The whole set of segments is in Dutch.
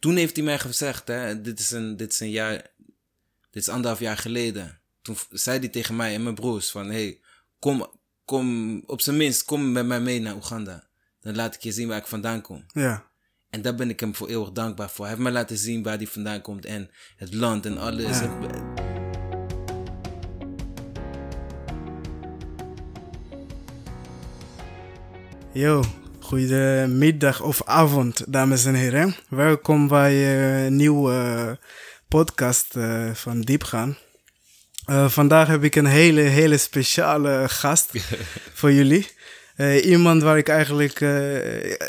toen heeft hij mij gezegd, hè, dit is een, dit is een jaar, dit is anderhalf jaar geleden. Toen zei hij tegen mij en mijn broers van, hey, kom, kom, op zijn minst, kom met mij mee naar Oeganda. Dan laat ik je zien waar ik vandaan kom. Ja. En daar ben ik hem voor eeuwig dankbaar voor. Hij heeft mij laten zien waar hij vandaan komt en het land en alles. Ja. Yo, goedemiddag of avond, dames en heren. Welkom bij eh, een nieuwe eh, podcast eh, van Diepgaan. Eh, vandaag heb ik een hele, hele speciale gast voor jullie. Iemand waar ik eigenlijk,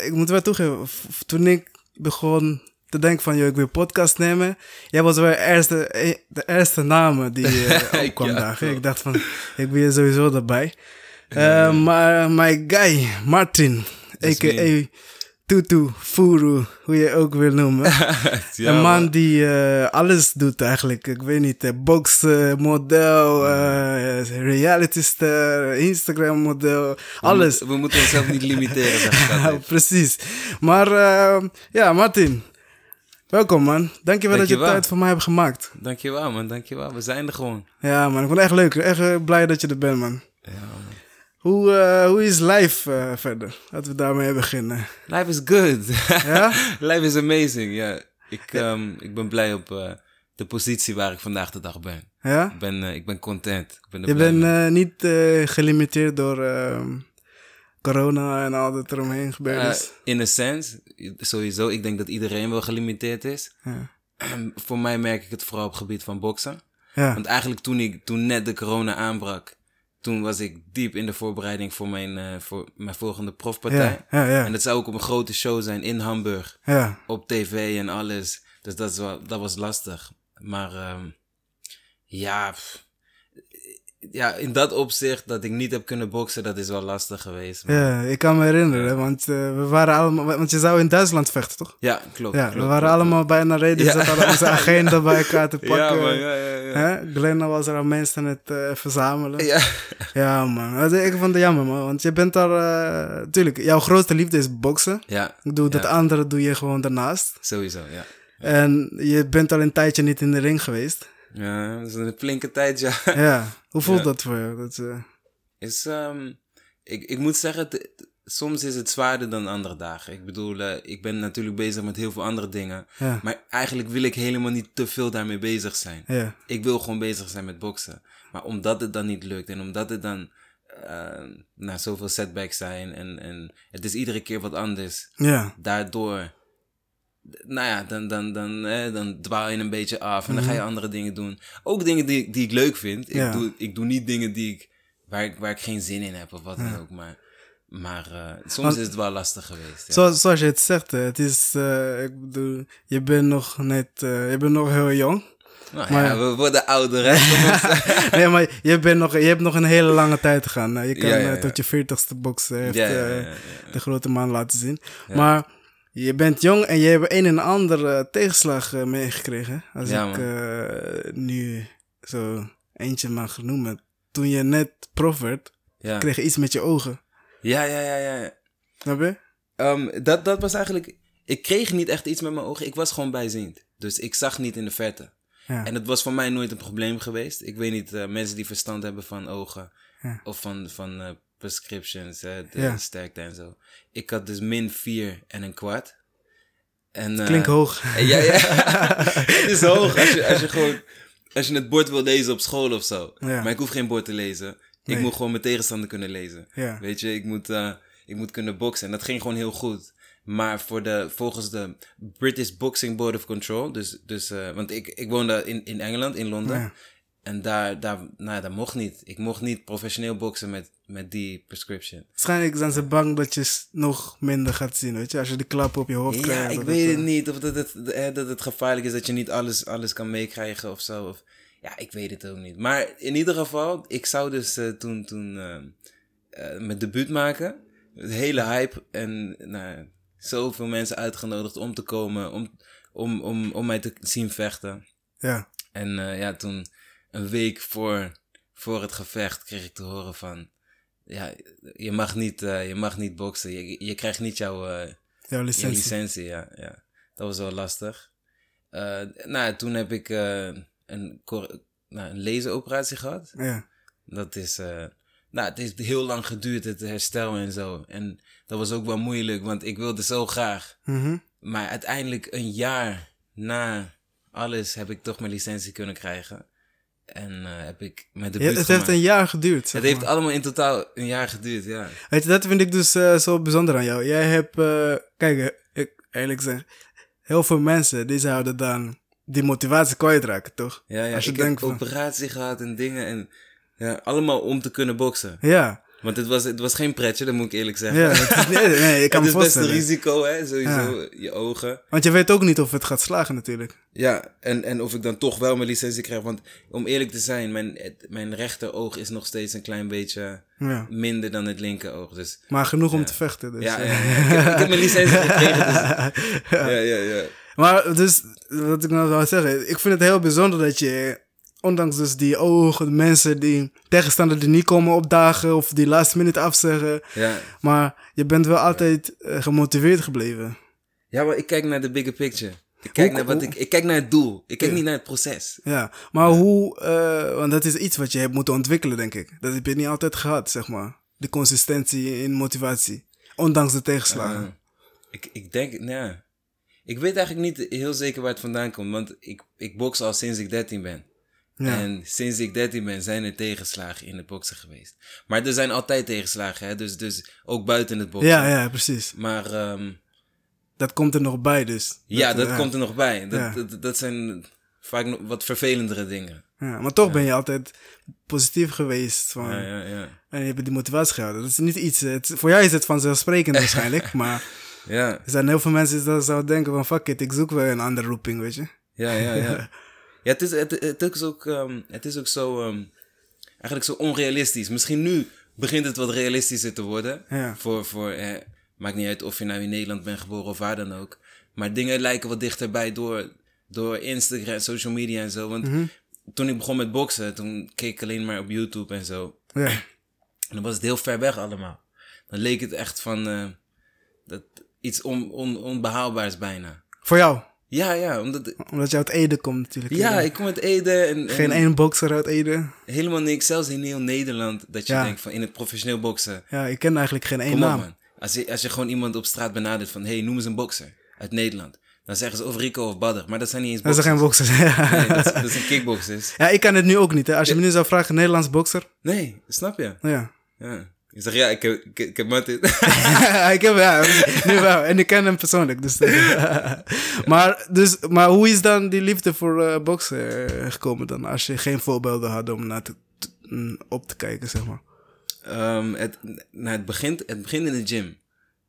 ik moet wel toegeven, toen ik begon te denken van, joh, ik wil podcast nemen. Jij was wel de eerste, de eerste naam die opkwam Ja, daar. Ik dacht van, ik ben je sowieso erbij. Maar my guy, Martin, a.k.a. Tutu, Furu, hoe je ook wil noemen. Ja, een man die eh, alles doet eigenlijk. Ik weet niet, eh, boksen, model, eh, reality ster, Instagram model, alles. We, we moeten onszelf niet limiteren, zeg precies. Maar eh, ja, Martin, welkom man. Dankjewel dat je tijd voor mij hebt gemaakt. Dankjewel, man. Dankjewel. We zijn er gewoon. Ja man, ik vond het echt leuk. Echt eh, blij dat je er bent man. Ja, man. Hoe, eh, hoe is life eh, verder? Laten we daarmee beginnen. Life is good. Ja? Life is amazing, ja. Ik, ehm, ik ben blij op eh, de positie waar ik vandaag de dag ben. Ja? Ik ben, ik ben content. Ik ben Je bent niet gelimiteerd door ehm, corona en al dat eromheen gebeurd is. in a sense, sowieso. Ik denk dat iedereen wel gelimiteerd is. ja. Voor mij merk ik het vooral op het gebied van boksen. Ja. Want eigenlijk toen, ik, toen net de corona aanbrak, toen was ik diep in de voorbereiding voor mijn, eh, voor mijn volgende profpartij. ja, ja, ja, En dat zou ook op een grote show zijn in Hamburg. ja. Op tv en alles. Dus dat, is wel, dat was lastig. Maar ehm, ja, pff. Ja, in dat opzicht dat ik niet heb kunnen boksen, dat is wel lastig geweest. Maar- Ja, ik kan me herinneren, want eh, we waren allemaal, want je zou in Duitsland vechten, toch? Ja, klopt. Ja, klopt, we waren klopt, allemaal bijna ready, Ja. we zaten onze agenda bij elkaar te pakken. Ja, man, ja, ja, ja. Hè? Glenna was er aan mensen het eh, verzamelen. Ja. Ja. man. Ik vond het jammer, man. Want je bent daar... eh tuurlijk, jouw grootste liefde is boksen. ja, Ik doe dat Ja. andere doe je gewoon daarnaast. sowieso, ja. En je bent al een tijdje niet in de ring geweest. Ja, dat is een flinke tijd, ja. Ja. Hoe voelt Ja. dat voor je? Dat, eh, Is, ehm, ik, ik moet zeggen, soms is het zwaarder dan andere dagen. Ik bedoel, eh, ik ben natuurlijk bezig met heel veel andere dingen. ja. Maar eigenlijk wil ik helemaal niet te veel daarmee bezig zijn. Ja. Ik wil gewoon bezig zijn met boksen. Maar omdat het dan niet lukt en omdat het dan nou, zoveel setbacks zijn en, en het is iedere keer wat anders. Ja. Daardoor, nou ja, dan, dan, dan, dan dwaal je een beetje af en dan ga je andere dingen doen. Ook dingen die, die ik leuk vind. Ik, Mhm. Ja. doe, ik doe niet dingen die ik, waar, ik, waar ik geen zin in heb of wat dan ook. Maar, maar eh, soms Want- is het wel lastig geweest. Ja. Zoals, zoals je het zegt, het is... eh, ik bedoel, je bent nog net... eh, je bent nog heel jong. Nou maar- ja, we worden ouder. Hè? Nee, maar je, bent nog, je hebt nog een hele lange tijd te gaan. hè. Je kan Ja, ja, ja. tot je veertigste boksen heeft de grote man laten zien. Maar je bent jong en je hebt een en ander eh, tegenslag eh, meegekregen. Als Ja, ik eh, nu zo eentje mag noemen. Toen je net prof werd, Ja. kreeg je iets met je ogen. ja, ja, ja, ja. Snap je? Ehm, dat, dat was eigenlijk. Ik kreeg niet echt iets met mijn ogen. Ik was gewoon bijziend. Dus ik zag niet in de verte. Ja. En het was voor mij nooit een probleem geweest. Ik weet niet, mensen die verstand hebben van ogen. Of van, van prescriptions, hè, de Ja. sterkte en zo. Ik had dus min 4 en een kwart. En, eh, Klinkt hoog. en Ja, ja. het is hoog als je, als je gewoon. Als je het bord wil lezen op school of zo. Ja. Maar ik hoef geen bord te lezen. Ik moet gewoon mijn tegenstander kunnen lezen. Ja. Weet je, ik moet, eh, ik moet kunnen boksen. En dat ging gewoon heel goed. Maar voor de, volgens de British Boxing Board of Control, dus, dus eh, want ik, ik woonde in, in Engeland, in Londen. Ja. En daar, daar, nou, dat mocht niet. Ik mocht niet professioneel boksen met, met die prescription. Waarschijnlijk zijn ze bang dat je nog minder gaat zien, weet je? Als je die klap op je hoofd Ja, krijgt. ik dat weet het, niet. Of dat het, dat het gevaarlijk is dat je niet alles, alles kan meekrijgen of zo. Of, ja, ik weet het ook niet. Maar in ieder geval, ik zou dus eh, toen, toen eh, mijn debuut maken. Het hele hype en nou, zoveel mensen uitgenodigd om te komen, om, om, om, om mij te zien vechten. Ja. En eh, ja, toen een week voor, voor het gevecht kreeg ik te horen van... Ja, je mag niet, eh, je mag niet boksen. Je, je krijgt niet jouw, eh, Jouw je licentie. Ja, ja. Dat was wel lastig. Eh, nou, toen heb ik een, nou, een laseroperatie gehad. Ja. Dat is, nou, het heeft heel lang geduurd, het herstel en zo. En dat was ook wel moeilijk, want ik wilde zo graag. Mhm. Maar uiteindelijk een jaar na alles heb ik toch mijn licentie kunnen krijgen. En eh, heb ik Ja, debuut het heeft een jaar geduurd. zeg Het heeft allemaal in totaal een jaar geduurd, ja. Weet je, dat vind ik dus eh, zo bijzonder aan jou. Jij hebt, eh, kijk, ik eerlijk zeg, heel veel mensen die zouden dan die motivatie kwijtraken, toch? Ja, ja. Als je ik denkt heb van- operatie gehad en dingen en ja, allemaal om te kunnen boksen. Ja, Want het was, het was geen pretje, dat moet ik eerlijk zeggen. ja. het is- nee, nee, ik kan het is best een risico, hè, sowieso, je ogen. Want je weet ook niet of het gaat slagen natuurlijk. Ja, en, en of ik dan toch wel mijn licentie krijg. Want om eerlijk te zijn, mijn, het- mijn rechteroog is nog steeds een klein beetje Ja. minder dan het linkeroog. Dus Maar genoeg om te vechten. Dus. ja, eh. Ik, heb, ik heb mijn licentie gekregen. Dus, ja, ja, ja. Maar dus, wat ik nou wil zeggen, ik vind het heel bijzonder dat je, ondanks dus die ogen, de mensen die tegenstander die niet komen opdagen of die last minute afzeggen, Ja, maar je bent wel altijd eh, gemotiveerd gebleven. ja maar ik kijk naar de bigger picture. Ik kijk, Hoe- naar, wat hoe- ik, ik kijk naar het doel. Ik kijk Ja. niet naar het proces. Ja, maar hoe, eh, want dat is iets wat je hebt moeten ontwikkelen, denk ik. Dat heb je niet altijd gehad, zeg maar. De consistentie in motivatie, ondanks de tegenslagen. Uh, ik, ik denk, nou, ik weet eigenlijk niet heel zeker waar het vandaan komt. Want ik, ik box al sinds ik 13 ben. Ja. En sinds ik 13 ben, zijn er tegenslagen in het boksen geweest. Maar er zijn altijd tegenslagen, hè? Dus, dus ook buiten het boksen. ja, ja, precies. Maar ehm, Dat komt er nog bij, dus. ja, dat ja. komt er nog bij. Dat, Ja. dat, dat zijn vaak wat vervelendere dingen. Ja, maar toch ben je altijd positief geweest. Van, Ja, ja, ja. En je hebt die motivatie gehouden. Dat is niet iets. Het, voor jou is het vanzelfsprekend waarschijnlijk. maar Ja, er zijn heel veel mensen die dat zouden denken: van fuck it, ik zoek wel een andere roeping, weet je. ja, ja. Ja, ja het, is, het, het is ook, ehm, het is ook zo, ehm, eigenlijk zo onrealistisch. Misschien nu begint het wat realistischer te worden. Ja. Voor, voor eh, maakt niet uit of je nou in Nederland bent geboren of waar dan ook. Maar dingen lijken wat dichterbij door, door Instagram, social media en zo. Want Mhm. toen ik begon met boksen, toen keek ik alleen maar op YouTube en zo. Ja. En dan was het heel ver weg allemaal. Dan leek het echt van eh, dat, iets on, on, onbehaalbaars bijna. Voor jou, Ja, ja, omdat... omdat je uit Ede komt natuurlijk. Ja, Ede. ik kom uit Ede en, en Geen één bokser uit Ede. helemaal niks. Zelfs in heel Nederland, dat je Ja. denkt van in het professioneel boksen. Ja, ik ken eigenlijk geen één naam. man. Als je, als je gewoon iemand op straat benadert van, hey, noem eens een bokser uit Nederland. Dan zeggen ze of Rico of Badr, maar dat zijn niet eens Dat is boxers. geen bokser. Nee, dat, is- dat zijn kickboxers. ja, ik kan het nu ook niet. Hè. Als je me nu zou vragen, Nederlands bokser. Nee, snap je? Ja. Ja. Ik zeg, ja, ik heb, ik, ik heb Martin. ik heb ja, nu wel. En ik ken hem persoonlijk. Dus, maar, dus, maar hoe is dan die liefde voor eh, boksen eh, gekomen dan? Als je geen voorbeelden had om naar te, mm, op te kijken, zeg maar. Ehm, het, nou, het, begint, het begint in de gym.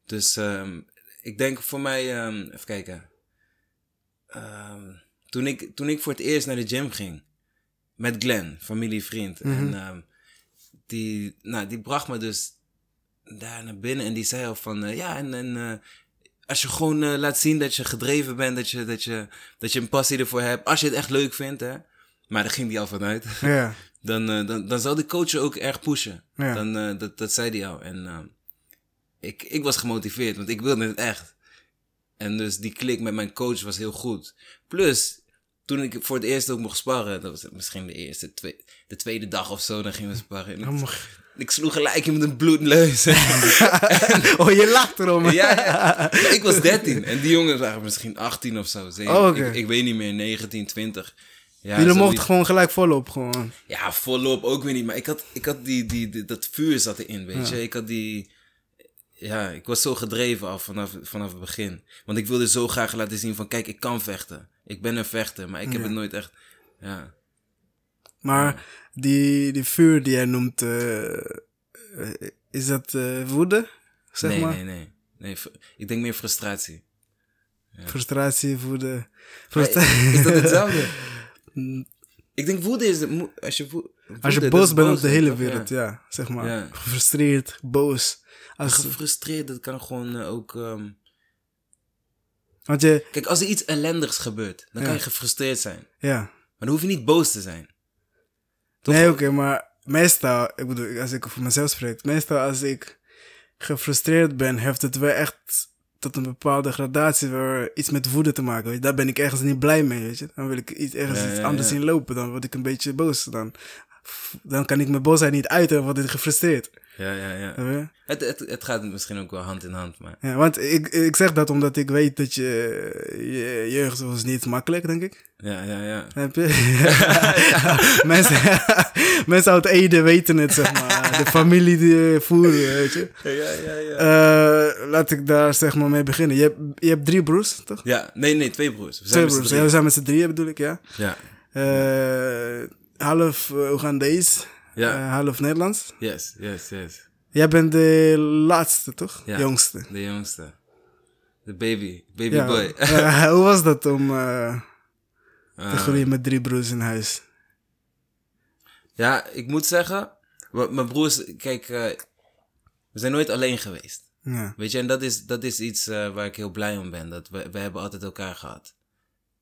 Dus ehm, ik denk voor mij, ehm, even kijken. Toen, ik, toen ik voor het eerst naar de gym ging, met Glenn, familievriend. En ehm, die, nou, die bracht me dus daar naar binnen en die zei al van, eh, ja, en, en eh, als je gewoon eh, laat zien dat je gedreven bent, dat je, dat, je, dat je een passie ervoor hebt, als je het echt leuk vindt, hè. Maar daar ging die al vanuit. Ja. dan, dan, dan zal de coach je ook erg pushen. Ja. Dan, dat, dat zei hij al. En ik, ik was gemotiveerd, want ik wilde het echt. En dus die klik met mijn coach was heel goed. Plus, toen ik voor het eerst ook mocht sparren, dat was misschien de eerste, twee, de tweede dag of zo, dan gingen we sparren. En ik, Oh, ik sloeg gelijk in met een bloedneus. oh, je lacht erom. ja, ik was 13 en die jongens waren misschien 18 of zo. Oh, ik, ik weet niet meer, 19, 20. Ja, Jullie mochten gewoon gelijk volop. Gewoon. Ja, volop ook weer niet. Maar ik had, ik had die, die, die- dat vuur zat erin, weet je. Ik had die... Ja, ik was zo gedreven al vanaf, vanaf het begin. Want ik wilde zo graag laten zien van... Kijk, ik kan vechten. Ik ben een vechter. Maar ik heb Ja. het nooit echt... Ja. Maar die, die vuur die jij noemt, eh, eh, is dat eh, woede? Zeg nee, maar? nee, nee, nee. Ik denk meer frustratie. Frustratie, woede. Maar Frustra- is dat hetzelfde? ik denk woede is... de Als je, wo- Als je woede, boos bent op de hele? Ja. wereld, ja. zeg maar. Gefrustreerd, boos. Als, Gefrustreerd, dat kan gewoon ook... ehm, want je, Kijk, als er iets ellendigs gebeurt, dan Ja. kan je gefrustreerd zijn. ja. Maar dan hoef je niet boos te zijn. Toch? Nee, oké, maar meestal, ik bedoel, als ik voor mezelf spreek, meestal als ik gefrustreerd ben, heeft het wel echt tot een bepaalde gradatie waar iets met woede te maken. Weet je? Daar ben ik ergens niet blij mee, weet je. Dan wil ik iets, ergens Ja, iets ja, anders zien lopen. Dan word ik een beetje boos. Dan, dan kan ik mijn boosheid niet uiten en word ik gefrustreerd. Ja, ja, ja. Het, het, het gaat misschien ook wel hand in hand, maar... Ja, want ik, ik zeg dat omdat ik weet dat je, je jeugd was niet makkelijk, denk ik. Ja, ja, ja. Heb je? mensen, mensen uit Ede weten het, zeg maar. De familie die voeren, weet je. Ja, ja, ja. Eh, laat ik daar zeg maar mee beginnen. Je hebt, je hebt drie broers, toch? Ja, nee, nee, twee broers. We zijn Twee met z'n broers. Ja, we zijn met z'n drieën bedoel ik, ja. Ja, Eh, half uh, Oegandees, ja. eh, half Nederlands. yes, yes, yes. Jij bent de laatste, toch? Ja. Jongste. De jongste. De baby. Baby Ja. boy. Eh, hoe was dat om eh, te groeien met drie broers in huis? Ja, ik moet zeggen, mijn broers, kijk, eh, we zijn nooit alleen geweest. Ja. Weet je, en dat is, dat is iets eh, waar ik heel blij om ben. Dat we, we hebben altijd elkaar gehad.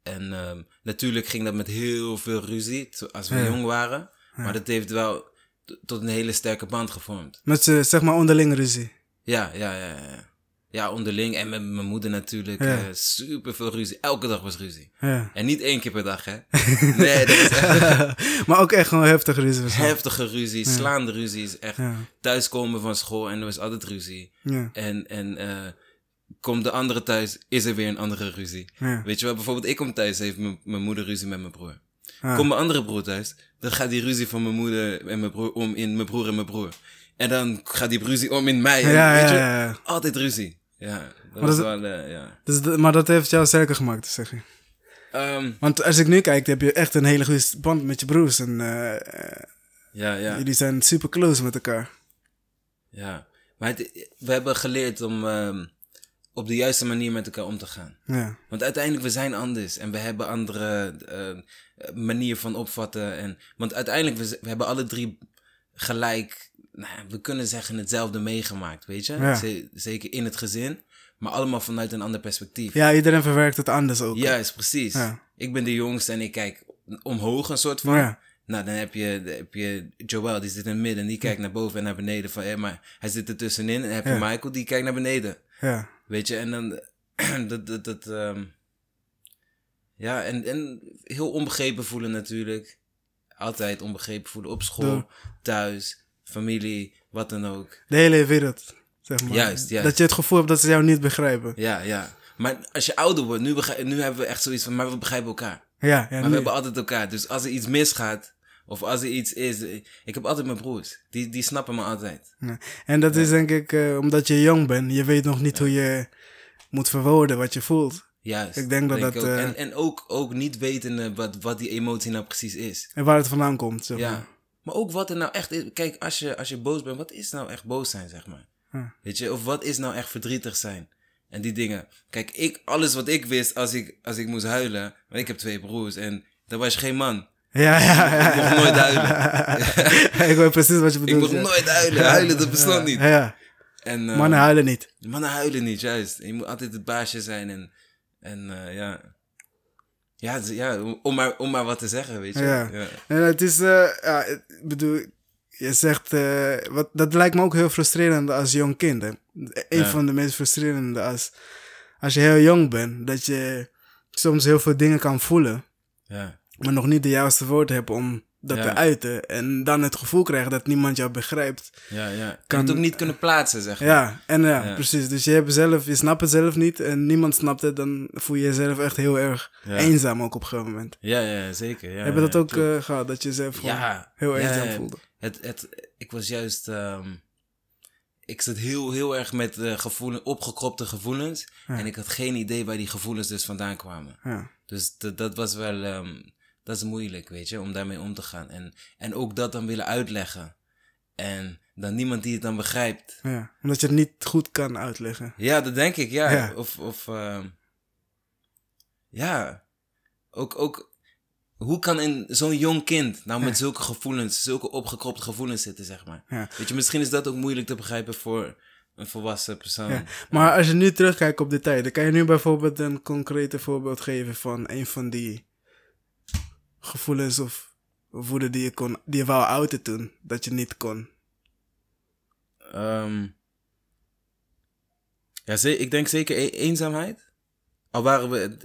En ehm, natuurlijk ging dat met heel veel ruzie als we Ja. jong waren. Maar dat heeft wel tot een hele sterke band gevormd. Met z'n, zeg maar onderling ruzie. Ja, ja, ja, ja. Ja, onderling. En met mijn moeder natuurlijk. Ja. eh, super veel ruzie. Elke dag was ruzie. Ja. En niet één keer per dag, hè. Nee, dat is echt maar ook echt gewoon heftig ruzie. heftige ruzie. Slaande ruzie is echt thuiskomen van school en er was altijd ruzie. Ja. En, en eh, komt de andere thuis, is er weer een andere ruzie. Weet je wel, bijvoorbeeld ik kom thuis, heeft mijn moeder ruzie met mijn broer. Ah. Komt mijn andere broer thuis, dan gaat die ruzie van mijn moeder en mijn broer om in mijn broer en mijn broer. En dan gaat die ruzie om in mij. En, Ja, weet ja, je, ja, ja. Altijd ruzie. Ja, dat Maar dat- wel, eh, ja. Dus maar dat heeft jou sterker gemaakt, zeg je. Ehm, Want als ik nu kijk, heb je echt een hele goede band met je broers. En eh, eh, ja, ja. jullie zijn super close met elkaar. Ja, maar het- we hebben geleerd om ehm, op de juiste manier met elkaar om te gaan. Ja. Want uiteindelijk, we zijn anders en we hebben andere eh manier van opvatten. En, want uiteindelijk, we, hebben alle drie gelijk, nou, we kunnen zeggen, hetzelfde meegemaakt, weet je? Ja. Zeker in het gezin, maar allemaal vanuit een ander perspectief. ja, iedereen verwerkt het anders ook. Juist, precies. Ja. Ik ben de jongste en ik kijk omhoog een soort van. Ja. Nou, dan heb je, dan heb je Joel, die zit in het midden en die kijkt naar boven en naar beneden. Van, hé, maar hij zit er tussenin. En dan heb je. Michael, die kijkt naar beneden. Ja. Weet je, en dan... dat, dat, dat, ehm, ja, en, en heel onbegrepen voelen natuurlijk. Altijd onbegrepen voelen op school, thuis, familie, wat dan ook. De hele wereld, zeg maar. Juist, juist. Dat je het gevoel hebt dat ze jou niet begrijpen. Ja, ja. Maar als je ouder wordt, nu, nu hebben we echt zoiets van, maar we begrijpen elkaar. Ja, ja. Maar nu- we hebben altijd elkaar. Dus als er iets misgaat, of als er iets is... Ik heb altijd mijn broers. Die, die snappen me altijd. Ja. En dat is denk ik eh, omdat je jong bent. Je weet nog niet hoe je moet verwoorden wat je voelt. Juist. Ik denk dat dat, ook. eh, En, en ook, ook niet wetende wat, wat die emotie nou precies is. En waar het vandaan komt. Zeg maar. Ja. Maar ook wat er nou echt is. Kijk, als je, als je boos bent, wat is nou echt boos zijn, zeg maar? Weet je, of wat is nou echt verdrietig zijn? En die dingen. Kijk, ik, alles wat ik wist als ik, als ik moest huilen. Want ik heb twee broers en dan was je geen man. Ja, ja, ja. Ik mocht nooit huilen. ik weet precies wat je Ik bedoelt. mocht ja. nooit huilen. Huilen, dat bestond niet. Ja. En, eh, Mannen huilen niet. Mannen huilen niet, juist. Je moet altijd het baasje zijn en, en eh, ja. Ja, ja om- maar, om maar wat te zeggen, weet je. Ja. ja. En het is, eh, ja, ik bedoel, je zegt, wat, dat lijkt me ook heel frustrerend als jong kind. Hè? Een Ja. van de meest frustrerende als, als je heel jong bent, dat je soms heel veel dingen kan voelen, ja. Maar nog niet de juiste woorden hebt om dat Ja. te uiten. En dan het gevoel krijgt dat niemand jou begrijpt. Ja, ja. Kan- het ook niet kunnen plaatsen, zeg maar. Ja, en ja, Ja. precies. Dus je, hebt zelf, je snapt het zelf niet en niemand snapt het, dan voel je jezelf echt heel erg Ja. eenzaam ook op een gegeven moment. Ja, ja, zeker. Ja, Heb je dat ja, ook eh, gehad, dat je jezelf gewoon ja, heel eenzaam ja. voelde? Het, het, ik was juist... ehm, ik zat heel, heel erg met eh gevoelen, opgekropte gevoelens. Ja. En ik had geen idee waar die gevoelens dus vandaan kwamen. Ja. Dus dat, dat was wel, ehm, dat is moeilijk, weet je, om daarmee om te gaan. En, en ook dat dan willen uitleggen. En dan niemand die het dan begrijpt. Ja, omdat je het niet goed kan uitleggen. Ja, dat denk ik, ja. Ja. Of, of ehm, ja, ook, ook, hoe kan in zo'n jong kind nou met zulke gevoelens, zulke opgekropte gevoelens zitten, zeg maar. Ja. Weet je, misschien is dat ook moeilijk te begrijpen voor een volwassen persoon. Ja. Maar als je nu terugkijkt op de tijden, kan je nu bijvoorbeeld een concrete voorbeeld geven van een van die gevoelens of woede die je, kon, die je wou uiten toen, dat je niet kon? Ehm, Ja, ik denk zeker e- eenzaamheid. Al waren we...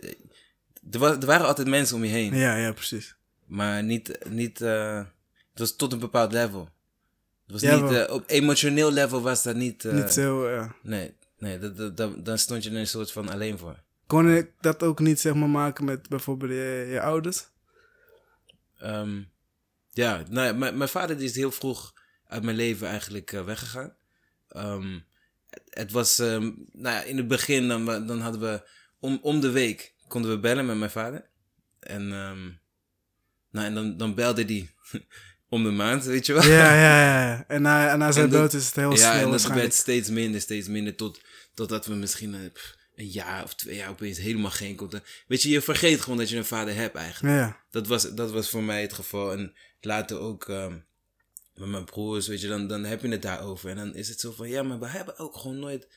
Er, wa- er waren altijd mensen om je heen. Ja, ja, precies. Maar niet... niet eh, het was tot een bepaald level. Het was Ja, niet... eh, op emotioneel level was dat niet... eh, Niet zo, ja. Nee, nee dat, dat, dat- dan stond je er een soort van alleen voor. Kon ik dat ook niet, zeg maar, maken met bijvoorbeeld je, je ouders? Ehm, ja, nou, ja, mijn, mijn vader die is heel vroeg uit mijn leven eigenlijk eh, weggegaan. Ehm, het, het was, ehm, nou ja, in het begin dan, dan hadden we om, om de week konden we bellen met mijn vader. En, nou, en dan, dan belde die om de maand, weet je wel. Ja, ja, ja. En na, en na zijn En dat- dood is het heel ja, snel en dat werd steeds minder, steeds minder. Tot, totdat we misschien eh, pff, een jaar of twee jaar opeens helemaal geen contact. Weet je, je vergeet gewoon dat je een vader hebt eigenlijk. Ja, Dat was, dat was voor mij het geval. En later ook ehm, met mijn broers, weet je, dan, dan heb je het daarover. En dan is het zo van, ja, maar we hebben ook gewoon nooit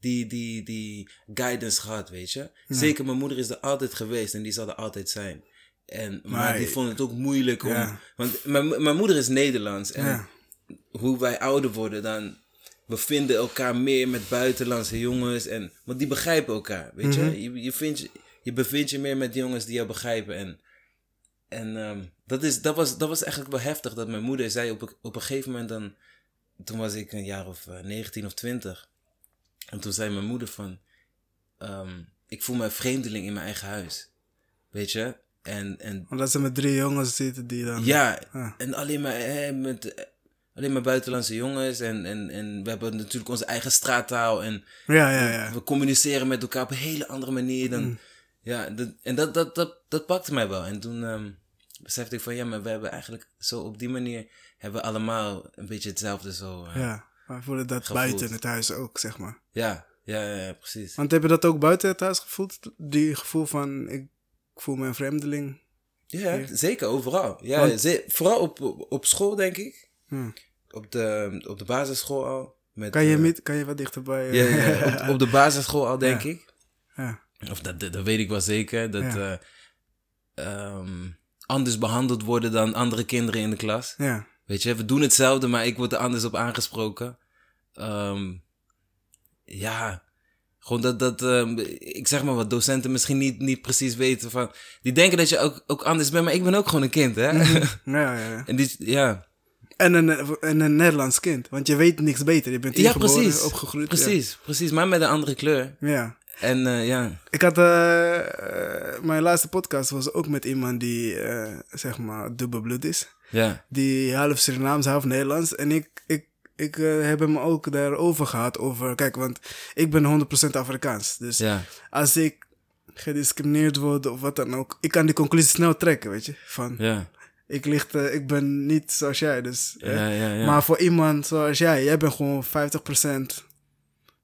die, die, die guidance gehad, weet je. Zeker mijn moeder is er altijd geweest en die zal er altijd zijn. En, maar, Maar- die vond het ook moeilijk om... Ja. Want mijn, mijn moeder is Nederlands. En hoe wij ouder worden, dan... We vinden elkaar meer met buitenlandse jongens. En, want die begrijpen elkaar, weet Mhm. je. Je, je, vindt, je. je bevindt je meer met jongens die jou begrijpen. En, en ehm, dat, is, dat, was, dat was eigenlijk wel heftig. Dat mijn moeder zei op, een- op een gegeven moment dan... Toen was ik een jaar of eh, 19 of 20. En toen zei mijn moeder van... ehm, ik voel me een vreemdeling in mijn eigen huis. Weet je? En, en Omdat ze met drie jongens zitten die dan... ja, Ah. en alleen maar, hè, met, eh, alleen maar buitenlandse jongens. En, en, en we hebben natuurlijk onze eigen straattaal. En Ja, ja, ja. we communiceren met elkaar op een hele andere manier dan. Mm. Ja, dat, en dat, dat, dat, dat pakte mij wel. En toen ehm, besefte ik van ja, maar we hebben eigenlijk zo op die manier. hebben we allemaal een beetje hetzelfde zo. eh, ja. Maar voelde dat Gevoeld. buiten het huis ook, zeg maar. Ja, ja, ja, precies. Want heb je dat ook buiten het huis gevoeld? Die gevoel van, ik voel me een vreemdeling? Ja, zeker overal. Ja, Want- vooral op, op, school, denk ik. Hm. Op de, op de basisschool al. Met, Kan je, eh, met, kan je wat dichterbij? Ja, ja, ja, op, op de basisschool al, denk Ja. ik. ja. Of dat, dat, weet ik wel zeker. Dat Ja. eh, ehm, anders behandeld worden dan andere kinderen in de klas. ja. Weet je, we doen hetzelfde, maar ik word er anders op aangesproken. Ehm, ja, gewoon dat, dat ehm, ik zeg maar wat, docenten misschien niet, niet precies weten van... Die denken dat je ook, ook anders bent, maar ik ben ook gewoon een kind, hè? Ja, ja, ja. en die, ja, En een, en een Nederlands kind, want je weet niks beter. Je bent hier ja geboren, precies. opgegroeid. Precies, precies, maar met een andere kleur. Ja. ja. En eh, ja, Ik had, eh, eh, mijn laatste podcast was ook met iemand die, zeg maar, dubbelbloed is. ja, Die half Surinaams, half Nederlands. En ik, ik, ik heb hem ook daarover gehad. Over, kijk, want ik ben 100% Afrikaans. Dus ja, als ik gediscrimineerd word of wat dan ook, ik kan die conclusie snel trekken, weet je. Van, ja, ik, licht, eh, ik ben niet zoals jij, dus... eh, ja, ja, ja. Maar voor iemand zoals jij, jij bent gewoon 50%.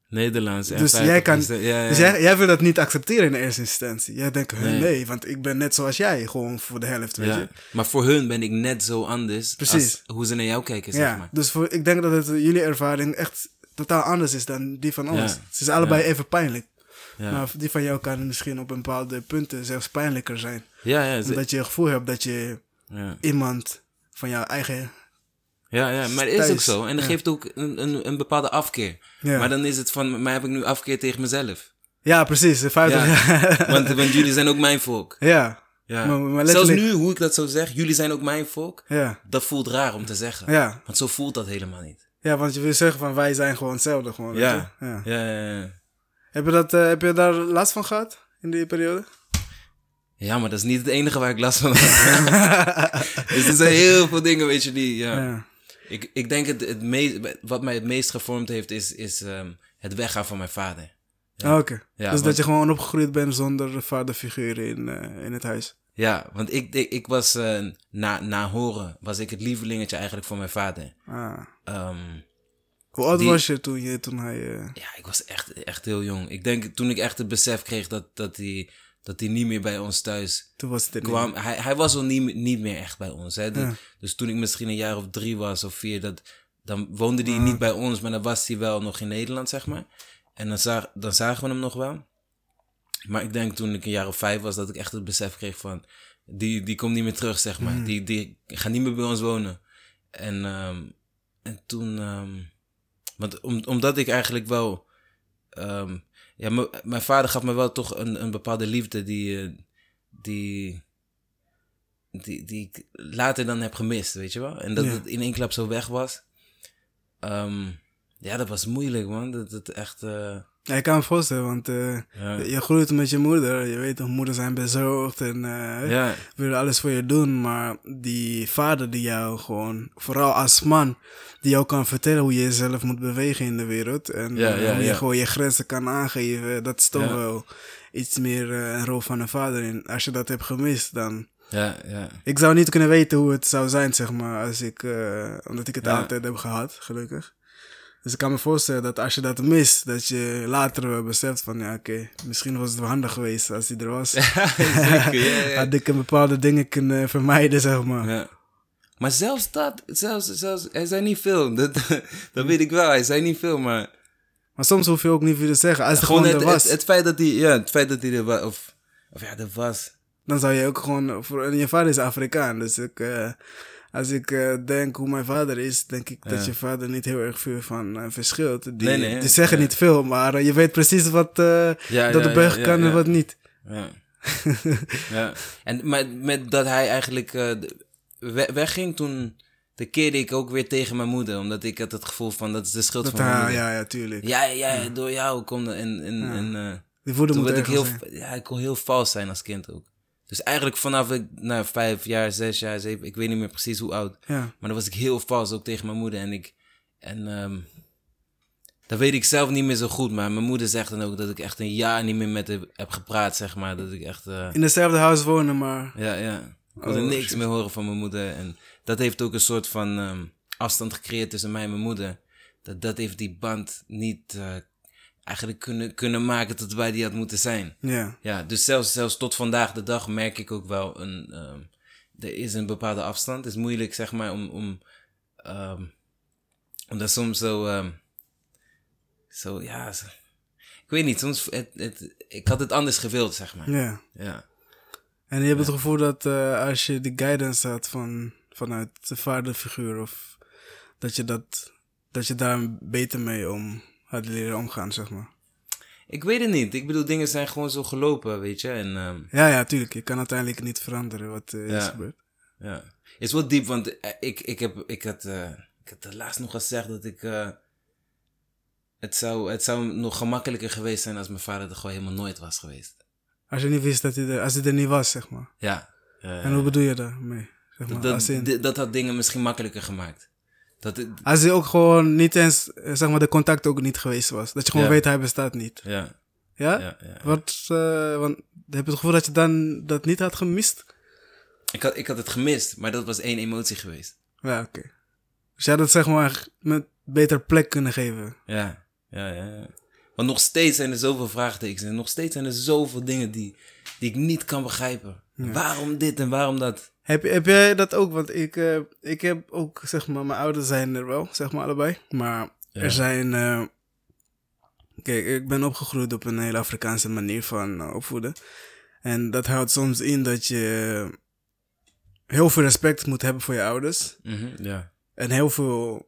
Nederlands. En Dus jij kan- 50%, Ja, ja. Dus jij, jij wil dat niet accepteren in eerste instantie. Jij denkt, nee. Nee. want ik ben net zoals jij, gewoon voor de helft, weet je. Maar voor hun ben ik net zo anders Precies. als hoe ze naar jou kijken, zeg Ja, maar. dus voor, ik denk dat het, eh, jullie ervaring echt totaal anders is dan die van ons. Het is allebei even pijnlijk. Ja, Maar die van jou kan misschien op bepaalde punten zelfs pijnlijker zijn. ja, ja, Omdat je het gevoel hebt dat je ja. iemand van jouw eigen... ja, ja, maar dat is ook zo. En dat ja. geeft ook een, een, een bepaalde afkeer. Ja, Maar dan is het van, maar heb ik nu afkeer tegen mezelf? ja precies. De 50, Ja. Want, want jullie zijn ook mijn volk. ja, Ja. Maar- maar Zelfs nu, hoe ik dat zo zeg, jullie zijn ook mijn volk. ja, Dat voelt raar om te zeggen. ja. Want zo voelt dat helemaal niet. Ja, want je wil zeggen van wij zijn gewoon hetzelfde. Gewoon, weet Ja. je? ja. Ja, ja, ja. Heb, je dat, eh, heb je daar last van gehad in die periode? Ja, maar dat is niet het enige waar ik last van heb. dus er zijn heel veel dingen, weet je, die... Ja. Ja. Ik, ik denk het, het meest, wat mij het meest gevormd heeft, is, is ehm, het weggaan van mijn vader. Ja. Ah, Oké. Ja, dus dat je gewoon opgegroeid bent zonder vaderfiguur in, eh, in het huis. Ja, want ik, ik, ik was eh, na, na horen, was ik het lievelingetje eigenlijk van mijn vader. Ah. Ehm, Hoe oud Die- was je toen, je, toen hij... eh, ja, ik was echt, echt heel jong. Ik denk toen ik echt het besef kreeg dat, dat, hij, dat hij niet meer bij ons thuis toen was het niet. kwam. Hij, hij was al niet, niet meer echt bij ons. Hè? De- Ja. Dus toen ik misschien een jaar of drie was of vier, dat, dan woonde hij niet bij ons, maar dan was hij wel nog in Nederland, zeg maar. En dan, zag, dan zagen we hem nog wel. Maar ik denk toen ik een jaar of vijf was, dat ik echt het besef kreeg van, die, die komt niet meer terug, zeg maar. Hmm. Die, die gaat niet meer bij ons wonen. En, ehm, en toen, ehm, want om, omdat ik eigenlijk wel, ehm, ja, mijn vader gaf me wel toch een, een bepaalde liefde die, eh, die, die, die ik later dan heb gemist, weet je wel? En dat Ja. het in één klap zo weg was. Ehm, ja, dat was moeilijk, man. Dat het echt... eh, Ja, ik kan me voorstellen, want eh, ja. je groeit met je moeder. Je weet toch, moeders zijn bezorgd en eh, ja, willen alles voor je doen. Maar die vader die jou gewoon, vooral als man, die jou kan vertellen hoe je jezelf moet bewegen in de wereld. En Ja, eh, hoe je gewoon je grenzen kan aangeven. Dat is toch wel iets meer een rol van een vader. En als je dat hebt gemist, dan... ja, ja. Ik zou niet kunnen weten hoe het zou zijn, zeg maar, als ik, omdat ik het altijd heb gehad, gelukkig. Dus ik kan me voorstellen dat als je dat mist, dat je later beseft van, ja, oké, misschien was het wel handig geweest als hij er was. Zeker, ja, ja. Had ik een bepaalde dingen kunnen vermijden, zeg maar. Ja. Maar zelfs dat, zelfs, zelfs, hij zei niet veel. Dat, dat weet ik wel, hij zei niet veel, maar Maar soms hoef je ook niet veel te zeggen. Als het gewoon gewoon, het, er het, was, het feit dat hij, ja, het feit dat hij er was, of, of ja, er was. dan zou je ook gewoon, voor, en je vader is Afrikaan, dus ik, eh, als ik eh, denk hoe mijn vader is, denk ik dat je vader niet heel erg veel van eh, verschilt. Die, Nee, nee, die zeggen niet veel, maar eh, je weet precies wat dat de berg kan en wat niet. Ja. ja. En met, met dat hij eigenlijk wegging, toen de keerde ik ook weer tegen mijn moeder. Omdat ik had het gevoel van, dat is de schuld Dat van mijn moeder. ja, ja, tuurlijk. Ja, ja, ja, door jou komt. En, en, en eh, Die moet ik heel, zijn. ja, ik kon heel vals zijn als kind ook. Dus eigenlijk vanaf ik, nou, vijf jaar, zes jaar, zeven, ik weet niet meer precies hoe oud. Ja, Maar dan was ik heel vals ook tegen mijn moeder. En ik, en ehm dat weet ik zelf niet meer zo goed. Maar mijn moeder zegt dan ook dat ik echt een jaar niet meer met haar heb gepraat, zeg maar. Dat ik echt, eh, in hetzelfde huis wonen, maar... ja, ja. Ik wilde Oh, niks shit. meer horen van mijn moeder. En dat heeft ook een soort van ehm, afstand gecreëerd tussen mij en mijn moeder. Dat, dat heeft die band niet eh, eigenlijk kunnen, kunnen maken tot waar die had moeten zijn. Ja, Ja, dus zelfs, zelfs tot vandaag de dag merk ik ook wel een. ehm, er is een bepaalde afstand. Het is moeilijk, zeg maar, om. om ehm, om dat soms zo. ehm, zo, ja. zo- ik weet niet, soms. Het, het, ik had het anders gewild, zeg maar. ja. Ja. En je hebt het gevoel dat eh, als je die guidance had van, vanuit de vaderfiguur, of dat je, dat, dat je daar beter mee om had leren omgaan, zeg maar. Ik weet het niet. Ik bedoel, dingen zijn gewoon zo gelopen, weet je. En ehm, Ja, ja, tuurlijk. Je kan uiteindelijk niet veranderen wat eh, is gebeurd. ja. Het is wel diep, want eh, ik, ik, heb, ik, had, eh, ik had laatst nog gezegd dat ik. het, zou, het zou nog gemakkelijker geweest zijn als mijn vader er gewoon helemaal nooit was geweest. Als je niet wist dat hij er, als hij er niet was, zeg maar. Ja. En hoe bedoel je daarmee? Zeg maar, dat, in- dat had dingen misschien makkelijker gemaakt. Dat, het- als hij ook gewoon niet eens, eh, zeg maar, de contact ook niet geweest was. Dat je gewoon weet, hij bestaat niet. ja, Ja? Wat, eh, want heb je het gevoel dat je dan dat niet had gemist? Ik, had, ik had het gemist, maar dat was één emotie geweest. Ja, oké. Dus je had het zeg maar met beter plek kunnen geven. Ja, ja, ja. ja. Want nog steeds zijn er zoveel vraagtekens en nog steeds zijn er zoveel dingen die, die ik niet kan begrijpen. Waarom dit en waarom dat? Heb, heb jij dat ook? Want ik, eh, ik heb ook, zeg maar, mijn ouders zijn er wel, zeg maar allebei. Maar Ja. er zijn, eh, kijk, ik ben opgegroeid op een hele Afrikaanse manier van eh, opvoeden. En dat houdt soms in dat je heel veel respect moet hebben voor je ouders. Mhm, ja. En heel veel.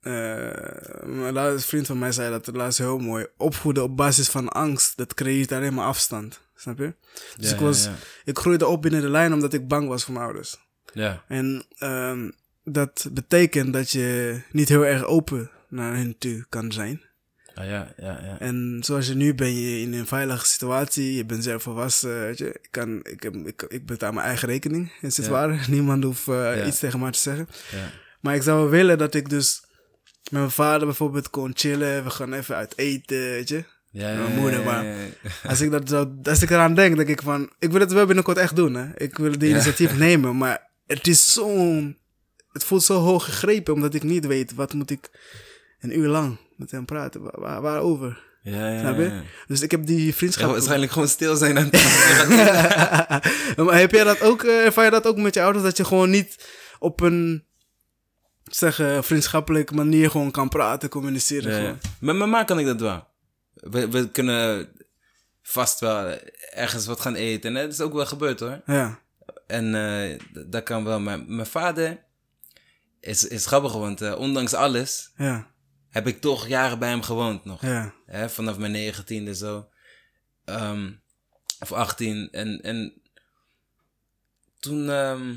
Eh mijn laatste vriend van mij zei dat laatst heel mooi. Opvoeden op basis van angst, dat creëert alleen maar afstand. Snap je? Dus Ja, ik, was, ja, ik groeide op binnen de lijn omdat ik bang was voor mijn ouders. ja. En ehm, dat betekent dat je niet heel erg open naar hen toe kan zijn. Ah, ja, ja, ja. En zoals je nu ben je in een veilige situatie. Je bent zelf volwassen. Weet je. Ik, kan, ik, heb, ik, ik betaal mijn eigen rekening, is het waar. Niemand hoeft eh, iets tegen mij te zeggen. ja. Maar ik zou willen dat ik dus met mijn vader bijvoorbeeld kon chillen. We gaan even uit eten, weet je. Ja, Mijn ja, moeder, ja, maar- ja, ja. Als ik, dat zo, als ik eraan denk, denk ik van... Ik wil het wel binnenkort echt doen, hè. Ik wil de Ja. initiatief nemen, maar het is zo... Het voelt zo hoog gegrepen, omdat ik niet weet... Wat moet ik een uur lang met hem praten? Waar, waar- waarover? Ja, ja, Snap je? ja. Dus ik heb die Ja, vriendschap... waarschijnlijk gewoon stil zijn aan maar heb jij dat ook... eh, ervaar je dat ook met je ouders? Dat je gewoon niet op een... Zeggen, vriendschappelijke manier gewoon kan praten, communiceren. Ja. Met mijn ma kan ik dat wel. We, we kunnen vast wel ergens wat gaan eten. En dat is ook wel gebeurd hoor. Ja. En eh, dat kan wel. Maar mijn vader is, is grappig, want eh, ondanks alles Ja. heb ik toch jaren bij hem gewoond nog. Ja. Hè, vanaf mijn negentiende zo. Ehm, of 18. En, en toen, ehm,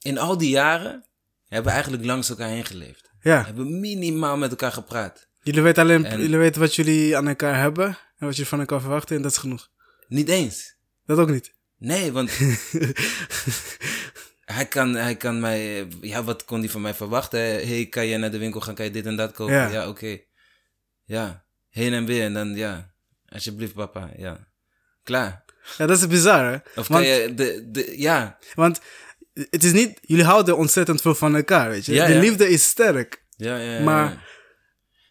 in al die jaren, hebben we eigenlijk langs elkaar heen geleefd. Ja. Hebben minimaal met elkaar gepraat. Jullie weten alleen, En- jullie weten wat jullie aan elkaar hebben en wat je van elkaar verwachten en dat is genoeg. Niet eens. Dat ook niet. Nee, want hij kan, hij kan mij... Ja, wat kon hij van mij verwachten? hey, kan je naar de winkel gaan? Kan je dit en dat kopen? Ja. Ja, oké. Ja, heen en weer. En dan, ja, alsjeblieft papa, ja. Klaar. Ja, dat is bizar, hè? Of Want- kan je... De, de, ja, Want het is niet, jullie houden ontzettend veel van elkaar, weet je. Ja, de ja. liefde is sterk. ja, ja. ja, Maar-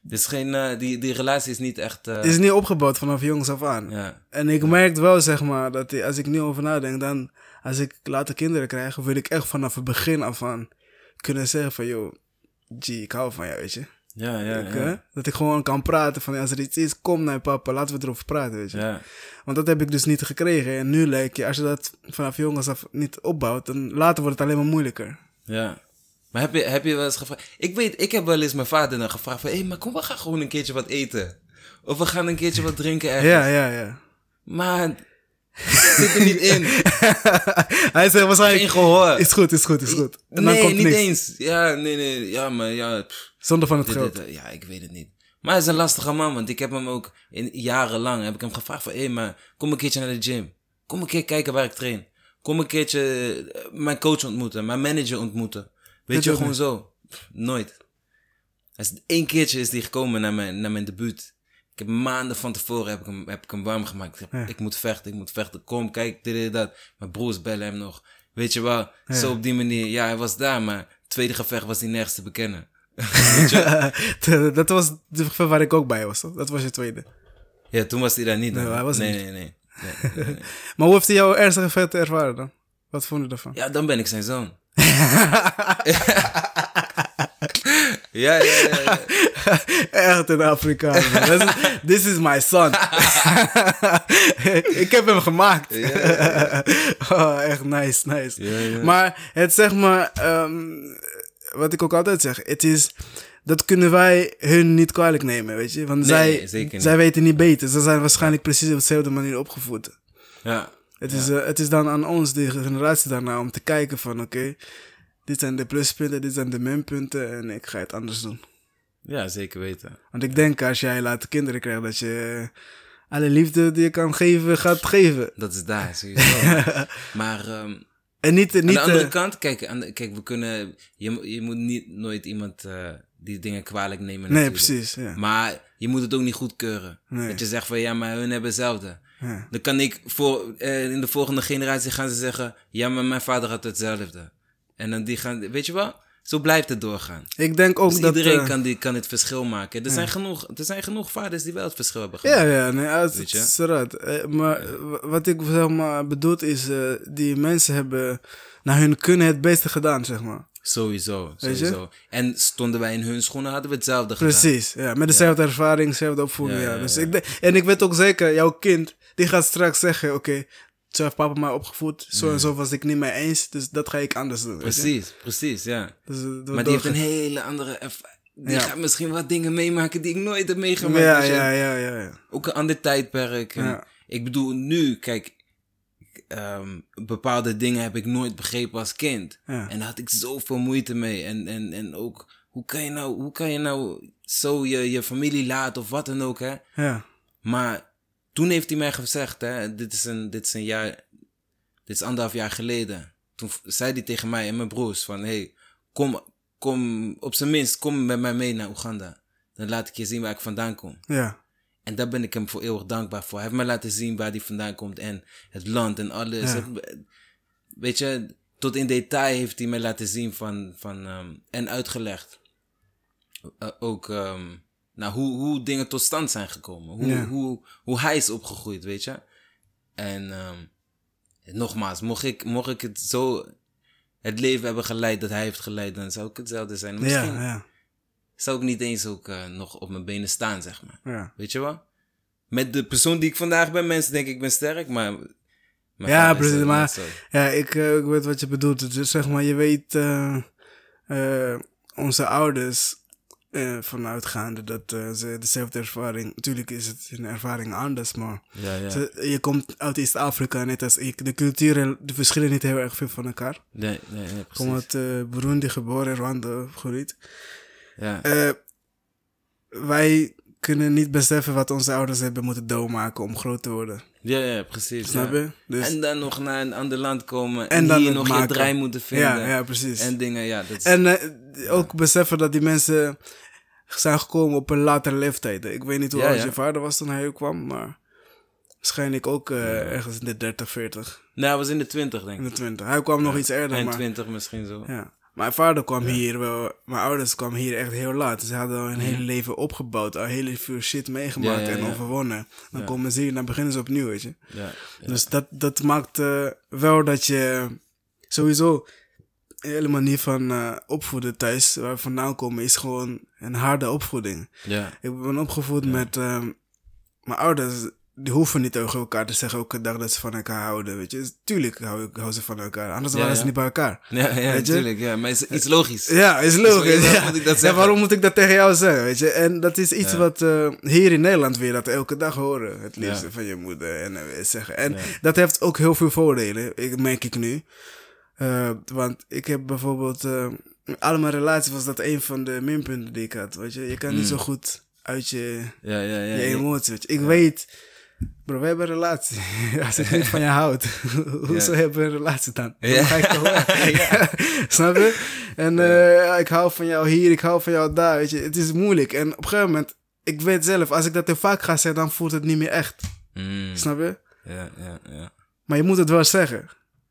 is geen... eh, die, die relatie is niet echt... Het is niet opgebouwd vanaf jongs af aan. ja, En ik merk wel, zeg maar, dat als ik nu over nadenk, dan als ik later kinderen krijg, wil ik echt vanaf het begin af aan kunnen zeggen van, joh, G, ik hou van jou, weet je. Ja, ja. Ik, ja. dat ik gewoon kan praten van, als er iets is, kom naar papa, laten we erover praten, weet je. ja. Want dat heb ik dus niet gekregen. En nu lijkt je, als je dat vanaf jongens af niet opbouwt, dan later wordt het alleen maar moeilijker. Ja. Maar heb je, heb je wel eens gevraagd... Ik weet, ik heb wel eens mijn vader dan gevraagd van... Hé, maar kom, we gaan gewoon een keertje wat eten. Of we gaan een keertje wat drinken ergens. Ja, ja, ja. Maar... zit er niet in. Hij zegt waarschijnlijk, Geen gehoor. is goed, is goed, is goed. En dan nee, komt niet niks. eens. Ja, nee, nee. Ja, maar ja... pff, Zonder van het dit, geld. dit, eh, ja, ik weet het niet. Maar hij is een lastige man, want ik heb hem ook... In, jarenlang heb ik hem gevraagd van... Hé, maar kom een keertje naar de gym. Kom een keer kijken waar ik train. Kom een keertje eh, mijn coach ontmoeten. Mijn manager ontmoeten. Weet je, gewoon niet. zo. Pff, nooit. Hij één keertje is die gekomen naar mijn, naar mijn debuut. Ik heb maanden van tevoren heb ik hem, heb ik hem warm gemaakt. Ik, zeg, Ja. ik moet vechten, ik moet vechten. Kom, kijk, dit en dat. Mijn broers bellen hem nog. Weet je wel, Ja. zo op die manier. Ja, hij was daar, maar tweede gevecht was hij nergens te bekennen. dat was de gevecht waar ik ook bij was, toch? Dat was je tweede. Ja, toen was hij daar niet. Nee, hij was nee, niet. nee, nee, nee, nee, nee. Maar hoe heeft hij jouw ernstige vet ervaren dan? Wat vond je ervan? Ja, dan ben ik zijn zoon. ja, ja, ja, ja. Echt een Afrikaan. This is my son. ik heb hem gemaakt. oh, echt nice, nice. Ja, ja. Maar het zeg maar, ehm, wat ik ook altijd zeg, het is, dat kunnen wij hun niet kwalijk nemen, weet je. Want Nee, zij, zij weten niet beter. Ze zijn waarschijnlijk precies op dezelfde manier opgevoed. ja. Het, is, eh, het is dan aan ons, de generatie daarna, om te kijken van oké, dit zijn de pluspunten, dit zijn de minpunten en ik ga het anders doen. Ja, zeker weten. Want ik denk als jij later kinderen krijgt, dat je eh, alle liefde die je kan geven, gaat geven. Dat is daar, sowieso. maar ehm, En niet, niet aan de andere eh, kant, kijk, aan de- kijk we kunnen... Je, je moet niet nooit iemand eh, die dingen kwalijk nemen Nee, natuurlijk. precies. Ja. Maar je moet het ook niet goedkeuren. Nee. Dat je zegt van, ja, maar hun hebben hetzelfde. Ja. Dan kan ik voor, eh, in de volgende generatie gaan ze zeggen... Ja, maar mijn vader had hetzelfde. En dan die gaan... Weet je wel? Zo blijft het doorgaan. Ik denk ook Dus dat... iedereen eh, kan, die, kan het verschil maken. Er, zijn genoeg, er zijn genoeg vaders die wel het verschil hebben gemaakt. Ja, ja, nee, het, Weet je? Eh, Maar wat ik zeg maar bedoel is, eh, die mensen hebben naar hun kunnen het beste gedaan, zeg maar. Sowieso, sowieso. En stonden wij in hun schoenen, hadden we hetzelfde gedaan. Precies, ja, met dezelfde ervaring, dezelfde opvoeding, Ja, ja. ja, Dus. Ik en ik weet ook zeker, jouw kind, die gaat straks zeggen, oké, zo heeft papa mij opgevoed, zo en zo was ik niet mee eens, dus dat ga ik anders doen. Precies, precies, ja. Dus, eh, Maar die heeft een hele andere... Die Ja. gaat misschien wat dingen meemaken die ik nooit heb meegemaakt. Ja, ja, ja, ja, ja. Ook een ander tijdperk. Ik bedoel, nu, kijk... ehm, bepaalde dingen heb ik nooit begrepen als kind. En daar had ik zoveel moeite mee. En, en, en ook, hoe kan je nou, hoe kan je nou zo je, je familie laten of wat dan ook, hè? Ja, Maar toen heeft hij mij gezegd, hè, dit is een, dit is een jaar, dit is anderhalf jaar geleden. Toen zei hij tegen mij en mijn broers van, hey, kom, kom, op zijn minst, kom met mij mee naar Oeganda. Dan laat ik je zien waar ik vandaan kom. ja, En daar ben ik hem voor eeuwig dankbaar voor. Hij heeft mij laten zien waar hij vandaan komt en het land en alles. Ja. Weet je, tot in detail heeft hij mij laten zien van, van ehm, en uitgelegd. Eh, ook ehm, nou, hoe, hoe dingen tot stand zijn gekomen. Hoe, Ja. hoe, hoe hij is opgegroeid, weet je. En ehm, nogmaals, mocht ik, mocht ik het zo het leven hebben geleid dat hij heeft geleid, dan zou ik hetzelfde zijn. Misschien ja, ja, zou ik niet eens ook eh, nog op mijn benen staan, zeg maar. Weet je wel? Met de persoon die ik vandaag ben, mensen denken ik ben sterk, maar... mijn Ja, precies, maar-. Ja, ik, eh, ik weet wat je bedoelt. Dus zeg maar, je weet, eh, onze ouders eh, vanuitgaande dat eh, ze dezelfde ervaring... Natuurlijk is het een ervaring anders, maar... Ja, ja. ze- je komt uit East-Afrika, net als ik. De culturen de verschillen niet heel erg veel van elkaar. Nee, nee, precies. kom uit eh, Burundi geboren, Rwanda opgegroeid. Ja. Wij kunnen niet beseffen wat onze ouders hebben moeten doormaken om groot te worden. ja, ja, precies. Snap ja. Dus, En dan nog naar een ander land komen En en, dan hier nog maken. je draai moeten vinden. ja, ja, precies. En En, dingen, ja. Dat is, eh, ook beseffen dat die mensen zijn gekomen op een latere leeftijd. Ik weet niet hoe oud je vader was toen hij hier kwam, maar waarschijnlijk ook eh, ergens in de 30, 40, nou, hij was in de twintig, denk in ik. de 20. Hij kwam nog iets eerder, Eind maar... twintig misschien zo. Ja. Mijn vader kwam hier wel, mijn ouders kwamen hier echt heel laat. Ze hadden al een hele leven opgebouwd, al hele veel shit meegemaakt. Ja, en overwonnen. Dan komen ze hier, dan beginnen ze opnieuw, weet je. Dus dat, dat maakt eh, wel dat je sowieso hele manier van eh, opvoeden thuis, waar we vandaan komen, is gewoon een harde opvoeding. ja. Ik ben opgevoed met ehm, mijn ouders. Die hoeven niet tegen elkaar te zeggen elke dag dat ze van elkaar houden, weet je. Tuurlijk houden houden ze van elkaar, anders Ja, waren ja. ze niet bij elkaar. Ja, ja, Weet je? natuurlijk. Ja, maar het is iets logisch. Ja, is logisch. waarom Ja. moet ik dat waarom moet ik dat tegen jou zeggen, weet je? En dat is iets wat eh, hier in Nederland weer dat elke dag horen. Het liefste van je moeder en eh, zeggen. En dat heeft ook heel veel voordelen, ik, merk ik nu. Eh, want ik heb bijvoorbeeld... alle mijn relaties was dat een van de minpunten die ik had, weet je? Je kan niet Mm. zo goed uit je, Ja, ja, ja. je emoties, weet je? Ik weet... Bro, we hebben een relatie. Als ik niet van je houd, hoezo hebben we een relatie dan? Ja. Dan ga ik toch weg. Snap je? En eh, ik hou van jou hier, ik hou van jou daar, weet je. Het is moeilijk. En op een gegeven moment, ik weet zelf, als ik dat te vaak ga zeggen, dan voelt het niet meer echt. Mm. Snap je? Ja, ja, ja. Maar je moet het wel zeggen.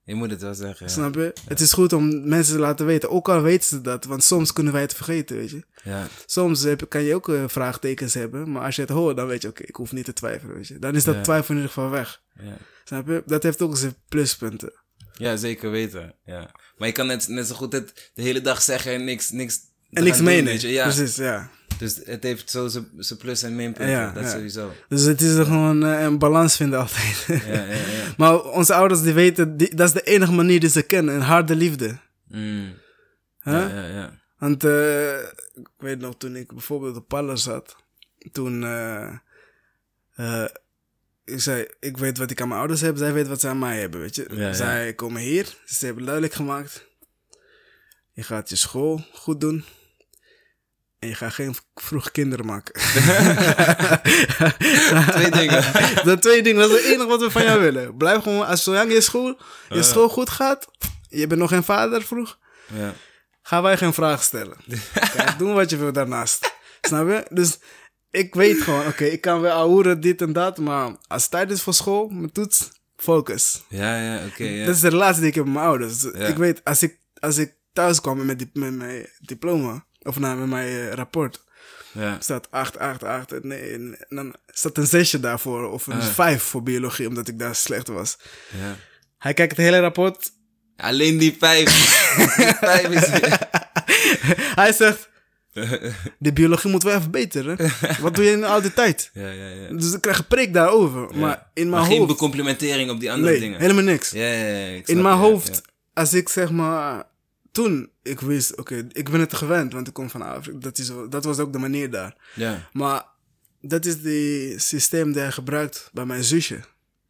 Je moet het wel zeggen. Ja. Snap je? Het is goed om mensen te laten weten. Ook al weten ze dat, want soms kunnen wij het vergeten, weet je. Ja, Soms heb, kan je ook eh, vraagtekens hebben, maar als je het hoort, dan weet je, oké, ik hoef niet te twijfelen, weet je. Dan is dat twijfel in ieder geval weg. ja. Snap je? Dat heeft ook zijn pluspunten. ja, zeker weten. Ja. Maar je kan net, net zo goed het de hele dag zeggen en niks, niks, En niks doen, menen. weet je. Ja. Precies, ja. Dus het heeft zo zijn plus en minpunten. Ja, dat ja. sowieso. Dus het is er gewoon eh, een balans vinden altijd. Ja, ja, ja. maar onze ouders die weten, die, dat is de enige manier die ze kennen. Een harde liefde. Mm. Huh? Ja, ja, ja. Want eh, ik weet nog, toen ik bijvoorbeeld op Pallas zat, toen eh, ik zei, ik weet wat ik aan mijn ouders heb, zij weten wat ze aan mij hebben, weet je. Zij komen hier, ze hebben duidelijk gemaakt, je gaat je school goed doen en je gaat geen vroeg kinderen maken. Twee dingen. Dat twee dingen, dat is het enige wat we van jou willen. Blijf gewoon, als zolang je school, je school goed gaat, je bent nog geen vader vroeg, Ja. gaan wij geen vragen stellen. Kijk, doen wat je wil daarnaast. Snap je? Dus ik weet gewoon, oké, ik kan wel ahoeren, dit en dat, maar als het tijd is voor school, mijn toets, focus. Ja, ja, oké. ja. Dat is de relatie die ik heb met mijn ouders. Ja. Ik weet, als ik, als ik thuis kwam met, die, met mijn diploma, of nou, met mijn eh, rapport, ja. staat 8, 8, 8, en nee, en dan staat een zesje daarvoor, of een Ah. 5 voor biologie, omdat ik daar slecht was. ja. Hij kijkt het hele rapport, Alleen die vijf. die vijf is... hij zegt, de biologie moet wel even beter, hè? Wat doe je in al die tijd? Ja, ja, ja. Dus ik krijg een preek daarover. Maar in mijn Maar geen hoofd... becomplimentering op die andere nee, dingen. helemaal niks. Ja, ja, ja. ik in mijn hoofd, als ik zeg maar... Toen, ik wist, oké, ik ben het gewend, want ik kom van Afrika. Dat, is, dat was ook de manier daar. Ja, Maar dat is het systeem dat hij gebruikt bij mijn zusje.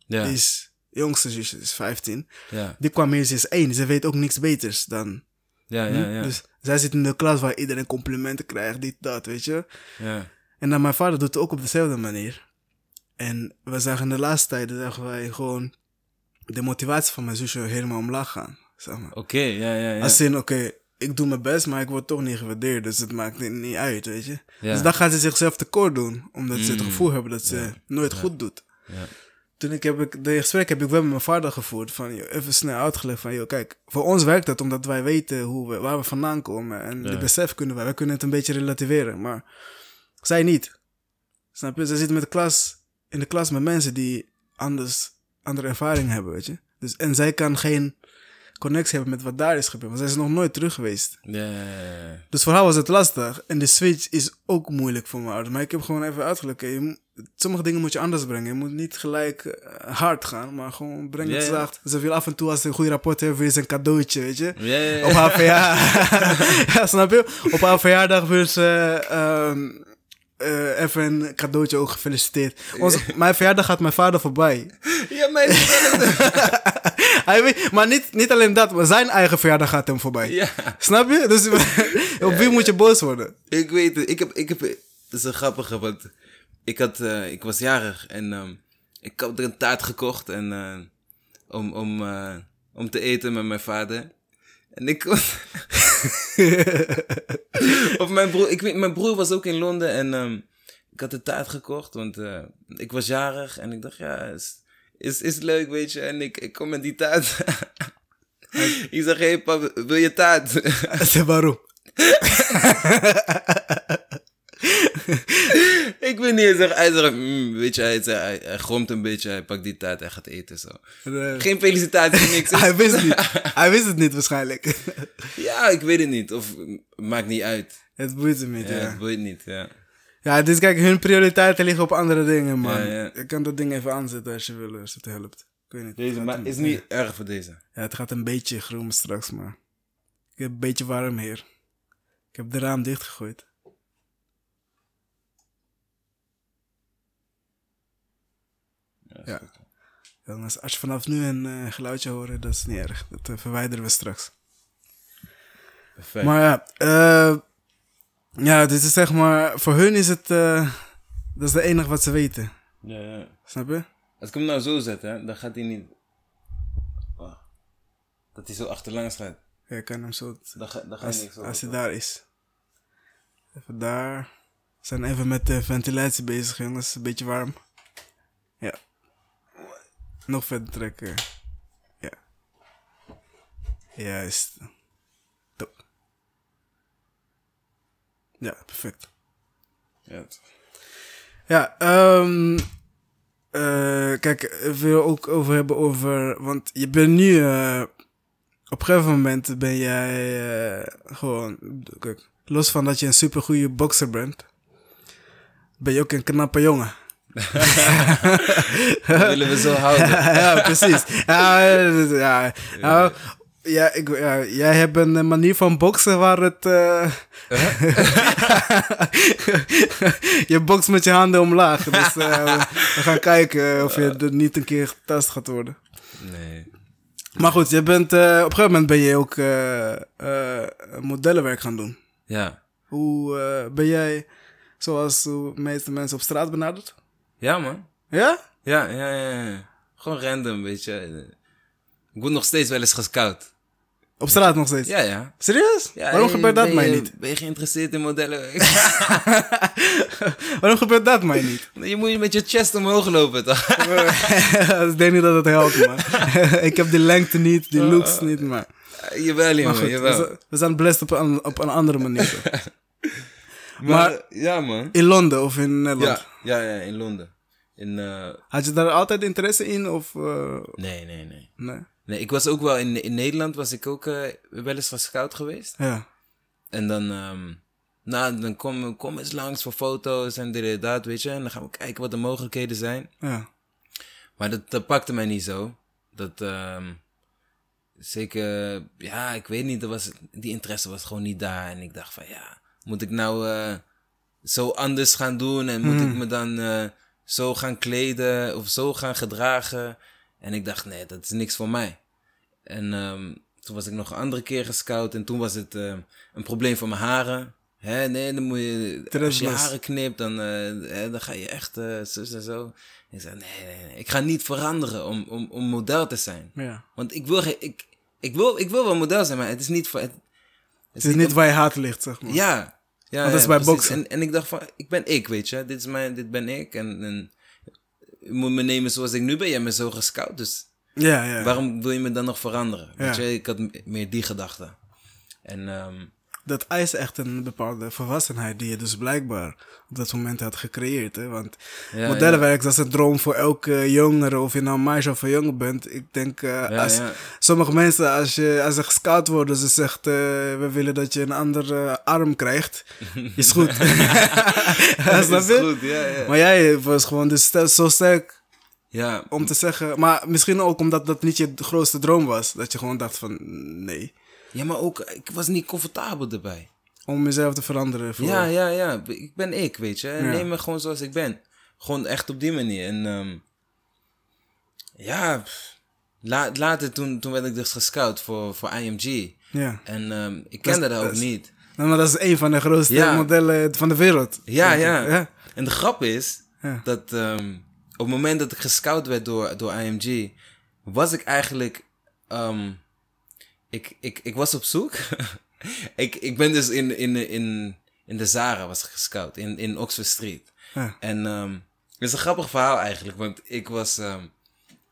ja, Die is, jongste zusje, die is 15. ja, Die kwam hier, ze is één. Ze weet ook niks beters dan... ja, ja, ja. Dus zij zit in de klas waar iedereen complimenten krijgt, dit, dat, weet je. ja. En dan mijn vader doet het ook op dezelfde manier. En we zagen de laatste tijd, zagen wij gewoon de motivatie van mijn zusje helemaal omlaag gaan. Zeg maar. Oké, ja, ja, ja. Als in, oké, ik doe mijn best, maar ik word toch niet gewaardeerd. Dus het maakt niet- niet uit, weet je. Ja. Dus dan gaat ze zichzelf tekort doen. Omdat ze het Mm. gevoel hebben dat ze Ja. nooit goed doet. Ja. Toen ik heb ik, de gesprek heb ik wel met mijn vader gevoerd. Van, joh, even snel uitgelegd van, joh, kijk, voor ons werkt dat omdat wij weten hoe we, waar we vandaan komen. En de besef kunnen wij, wij kunnen het een beetje relativeren. Maar zij niet. Snap je? Ze zit met de klas, in de klas met mensen die anders, andere ervaring hebben, weet je. Dus, en zij kan geen connectie hebben met wat daar is gebeurd. Want zij is nog nooit terug geweest. Ja. Dus voor haar was het lastig. En de switch is ook moeilijk voor mijn ouders. Maar ik heb gewoon even uitgelegd. sommige dingen moet je anders brengen. Je moet niet gelijk eh, hard gaan, maar gewoon breng het zacht. Ze wil af en toe, als ze een goede rapport heeft, weer ze een cadeautje, weet je. Ja. Op haar verjaardag. ja, snap je? Op haar verjaardag wil ze ehm, eh, even een cadeautje ook gefeliciteerd. Onze, mijn verjaardag gaat mijn vader voorbij. Ja, mijn Hij weet, maar niet, niet alleen dat, maar zijn eigen verjaardag gaat hem voorbij. Ja, Snap je? Dus op wie moet je boos worden? ik weet het. Ik heb, ik heb, dat is een grappige, want ik had, eh, ik was jarig en ehm, ik had er een taart gekocht en, eh, om, om, eh, om te eten met mijn vader. En ik of mijn broer, ik weet, mijn broer was ook in Londen en ehm, ik had de taart gekocht, want ik was jarig en ik dacht, ja, is, is, is leuk, weet je. En ik, ik kom met die taart. ik zeg, hé hey, pap, wil je taart? Zeg waarom? ik weet niet, hij zegt, hij zegt mm, weet je, hij, zegt, hij, hij gromt een beetje, hij pakt die taart en gaat eten zo. Nee. Geen felicitaties, niks. Hij wist het niet. Hij wist het niet waarschijnlijk. ja, ik weet het niet, of maakt niet uit. Het boeit hem niet, Ja, ja. het boeit niet, ja. Ja, dus kijk, hun prioriteiten liggen op andere dingen, man. Ja, ja. Je kan dat ding even aanzetten als je wil, als het helpt. Ik weet niet. Deze maar is niet erg voor deze. Ja, het gaat een beetje groen straks, maar... Ik heb een beetje warm hier. Ik heb de raam dichtgegooid. Ja, Ja. als je vanaf nu een eh, geluidje hoort, dat is niet erg. Dat eh, verwijderen we straks. Perfect. Maar ja, eh, ja, dit is zeg maar... Voor hun is het... eh, dat is de enige wat ze weten. ja, ja. Snap je? Als ik hem nou zo zet, hè, dan gaat hij niet... Dat hij zo achterlangs gaat. Ja, ik kan hem zo... Dan ga, dan ga Als, niks als hij daar is. Even daar. We zijn even met de ventilatie bezig, jongens. Een beetje warm. Ja. Nog verder trekken. Ja. Juist. Top. Ja, perfect. Ja. Ja, ehm eh, kijk, ik wil ook over hebben over, want je bent nu, eh, op een gegeven moment ben jij eh, gewoon, kijk, los van dat je een supergoeie bokser bent, ben je ook een knappe jongen. Dat willen we zo houden. ja, precies. Ja, ja, ja. Ja, ik, ja, jij hebt een manier van boksen waar het. eh, je bokst met je handen omlaag. Dus eh, we gaan kijken of je er niet een keer getast gaat worden. Nee. Maar goed, je bent, eh, op een gegeven moment ben je ook eh, eh, modellenwerk gaan doen. Ja. Hoe eh, ben jij, zoals de meeste mensen op straat benaderd? Ja, man. Ja? Ja, ja, ja, ja. Gewoon random, weet je. Ik word nog steeds wel eens gescout. Op straat nog steeds? Ja, ja. Serieus? ja Waarom gebeurt dat mij je- niet? Ben je geïnteresseerd in modellen? Waarom gebeurt dat mij niet? je moet met je chest omhoog lopen, toch? ik denk niet dat het helpt, man. ik heb die lengte niet, die looks niet, maar... jawel, jongen, goed, we jawel. zijn- we zijn blessed op een, op een andere manier. Maar, maar- ja, man. In Londen of in Nederland? Ja, ja, ja, in Londen. In, eh, Had je daar altijd interesse in of... eh, nee, nee, nee. nee? Nee, ik was ook wel in, in Nederland, was ik ook eh, wel eens gescout geweest. Ja. En dan, ehm, nou, dan kom, kom eens langs voor foto's en dit en dat, weet je. En dan gaan we kijken wat de mogelijkheden zijn. Ja. Maar dat, dat pakte mij niet zo. Dat, ehm, zeker, ja, ik weet niet, er was, die interesse was gewoon niet daar. En ik dacht van, ja, moet ik nou zo anders gaan doen? En moet ik me dan eh, zo gaan kleden of zo gaan gedragen? En ik dacht, nee, dat is niks voor mij. En ehm, toen was ik nog een andere keer gescout en toen was het eh, een probleem van mijn haren. Hè, nee, dan moet je, als je haren knipt, dan, eh, hè, dan ga je echt eh zus en zo. En ik zei, nee, nee, nee, ik ga niet veranderen om, om, om model te zijn. ja. Want ik wil, ik, ik, wil, ik wil wel model zijn, maar het is niet voor... Het, Het is niet waar je hart ligt, zeg maar. ja. Ja dat is bij boksen. En, en ik dacht van, ik ben ik, weet je. Dit, is mijn, dit ben ik. En, en je moet me nemen zoals ik nu ben. Hebt me zo gescout, dus Ja, ja. waarom wil je me dan nog veranderen? Weet je, ik had meer die gedachte. En ehm, dat eist echt een bepaalde volwassenheid die je dus blijkbaar op dat moment had gecreëerd. Hè? Want Ja, modellenwerk dat is een droom voor elke jongere, of je nou meisje of een jongen bent. Ik denk, eh, Ja, als, sommige mensen, als, je, als ze gescout worden, ze zegt, eh, we willen dat je een andere arm krijgt. Is goed. Ja, snap Is goed, ja, ja. Maar jij was gewoon dus zo sterk ja, om te zeggen, maar misschien ook omdat dat niet je grootste droom was. Dat je gewoon dacht van, nee, ja, maar ook, ik was niet comfortabel erbij. om jezelf te veranderen. Voor, Ja, ja, ja. Ik ben ik, weet je. Ja. Neem me gewoon zoals ik ben. Gewoon echt op die manier. En ehm, ja, la- later toen, toen werd ik dus gescout voor, voor IMG. ja. En ehm, ik kende dat ook is- niet. Nou, maar dat is een van de grootste Ja. modellen van de wereld. Ja, ja. ja. En de grap is dat ehm, op het moment dat ik gescout werd door, door IMG, was ik eigenlijk. Ik, ik, ik was op zoek. ik, ik ben dus in, in, in, in de Zara was gescout, in, in Oxford Street. En ehm het is een grappig verhaal eigenlijk, want ik was. ehm,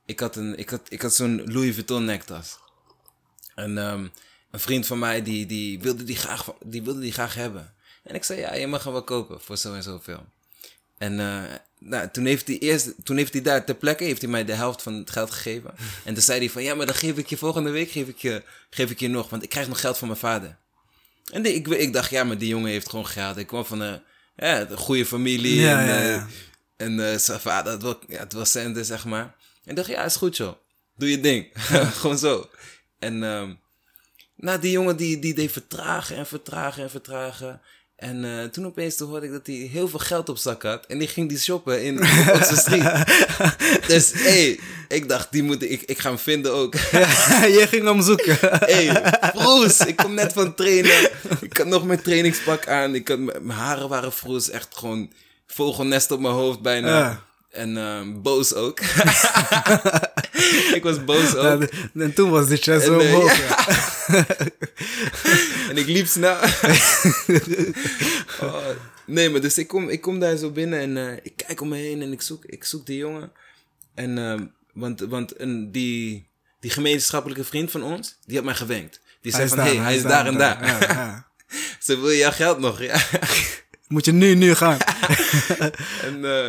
ik had, een, ik had, ik had zo'n Louis Vuitton nektas. En ehm, een vriend van mij die, die, wilde die, graag, die wilde die graag hebben. En ik zei, ja, je mag hem wel kopen voor zo en zoveel. En eh, nou, toen, heeft hij eerst, toen heeft hij daar ter plekke heeft hij mij de helft van het geld gegeven. En toen zei hij van, ja, maar dan geef ik je volgende week geef ik je, geef ik je nog, want ik krijg nog geld van mijn vader. En die- ik, ik dacht, ja, maar die jongen heeft gewoon geld. Ik kwam van een, ja, een goede familie. Ja, en ja, eh, ja. en eh, zijn vader, het was, ja, het was centen, zeg maar. En ik dacht, ja, is goed, joh. Doe je ding. Gewoon zo. En ehm nou, die jongen die, die deed vertragen en vertragen en vertragen. En eh, toen opeens toen hoorde ik dat hij heel veel geld op zak had. En die ging die shoppen in zijn street. dus hé, hey, ik dacht, die moet, ik, ik ga hem vinden ook. Jij ging hem zoeken. Hé, hey, vroes, ik kom net van trainen. Ik had nog mijn trainingspak aan. Ik had, mijn haren waren vroes, echt gewoon vogelnest op mijn hoofd bijna. Ja. En ehm, boos ook. ik was boos ook. De- en toen was dit chest zo eh, ja. ja. En ik liep snel. Oh, nee, maar dus ik kom, ik kom daar zo binnen en eh, ik kijk om me heen en ik zoek, ik zoek die jongen. En, ehm, want, want een, die, die gemeenschappelijke vriend van ons, die had mij gewenkt. Die zei van, hé, hey, hij is daar en daar. Ja, ja. Ze wil je jouw geld nog? Ja. Moet je nu, nu gaan. en eh,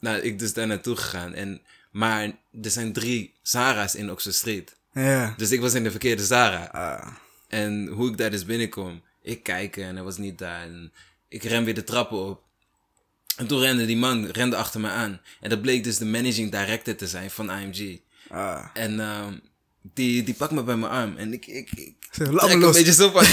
nou, ik dus daar naartoe gegaan. En, maar er zijn drie Zara's in Oxford Street. Ja. Dus ik was in de verkeerde Zara. Ah. En hoe ik daar dus binnenkom, ik kijk en hij was niet daar. En ik ren weer de trappen op. En toen rende die man rende achter me aan. En dat bleek dus de managing director te zijn van IMG. Ah. En ehm, die, die pakt me bij mijn arm. En ik, ik, ik trek een los. beetje zo van.